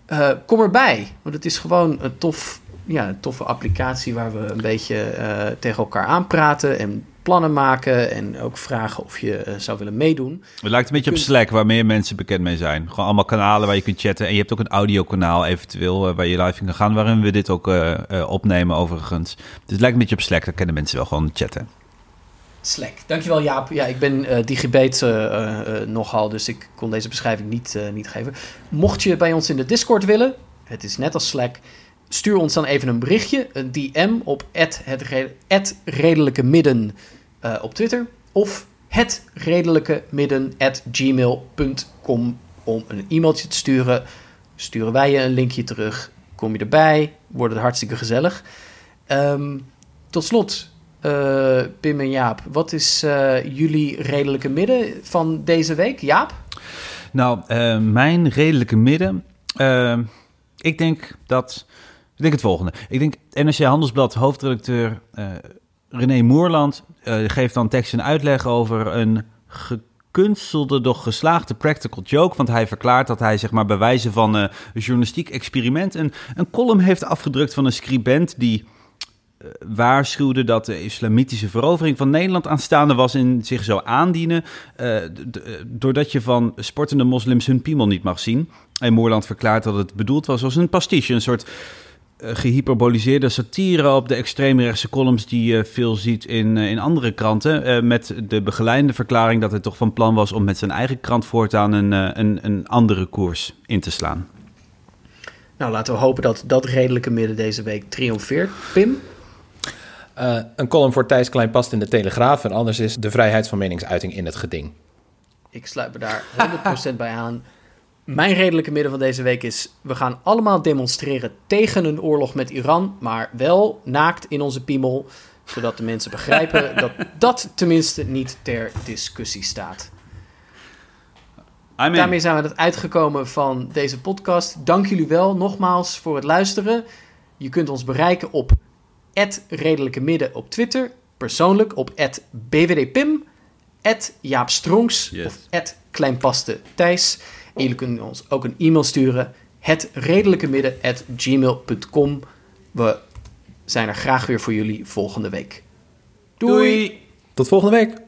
Uh, kom erbij, want het is gewoon een, tof, ja, een toffe applicatie waar we een beetje uh, tegen elkaar aanpraten en plannen maken en ook vragen of je uh, zou willen meedoen. Het lijkt een beetje op Slack, waar meer mensen bekend mee zijn. Gewoon allemaal kanalen waar je kunt chatten. En je hebt ook een audiokanaal eventueel uh, waar je live in kan gaan, waarin we dit ook opnemen overigens. Dus het lijkt een beetje op Slack, daar kennen mensen wel gewoon chatten. Slack. Dankjewel Jaap. Ja, ik ben uh, digibate uh, uh, nogal, dus ik kon deze beschrijving niet, niet geven. Mocht je bij ons in de Discord willen, het is net als Slack, stuur ons dan even een berichtje, een DM op het, redelijke midden uh, op Twitter of het redelijke midden gmail.com om een e-mailtje te sturen. Sturen wij je een linkje terug, kom je erbij, wordt het hartstikke gezellig. Um, tot slot, uh, Pim en Jaap, wat is uh, jullie redelijke midden van deze week? Jaap? Nou, mijn redelijke midden, ik denk dat... Ik denk het volgende. Ik denk NRC Handelsblad hoofdredacteur uh, René Moerland uh, geeft dan tekst en uitleg over een gekunstelde, doch geslaagde practical joke. Want hij verklaart dat hij zeg maar bij wijze van uh, een journalistiek experiment een, een column heeft afgedrukt van een scribent die waarschuwde dat de islamitische verovering van Nederland aanstaande was en zich zou aandienen. doordat je van sportende moslims hun piemel niet mag zien. En Moerland verklaart dat het bedoeld was als een pastiche, een soort gehyperboliseerde satire op de extreemrechtse columns die je veel ziet in, in andere kranten. Met de begeleidende verklaring dat hij toch van plan was om met zijn eigen krant voortaan een, een, een andere koers in te slaan. Nou, laten we hopen dat dat redelijke midden deze week triomfeert. Pim? Uh, een column voor Thijs Klein past in de Telegraaf en anders is de vrijheid van meningsuiting in het geding. Ik sluit me daar 100% bij aan. Mijn redelijke midden van deze week is: we gaan allemaal demonstreren tegen een oorlog met Iran, maar wel naakt in onze piemel, zodat de mensen begrijpen dat dat tenminste niet ter discussie staat. Daarmee zijn we het uitgekomen van deze podcast. Dank jullie wel nogmaals voor het luisteren. Je kunt ons bereiken op redelijke midden op Twitter, persoonlijk op bvdpim, Jaap Strongs Yes. of Kleinpaste Thijs. En jullie kunnen ons ook een e-mail sturen. Het redelijke. We zijn er graag weer voor jullie volgende week. Doei. Tot volgende week.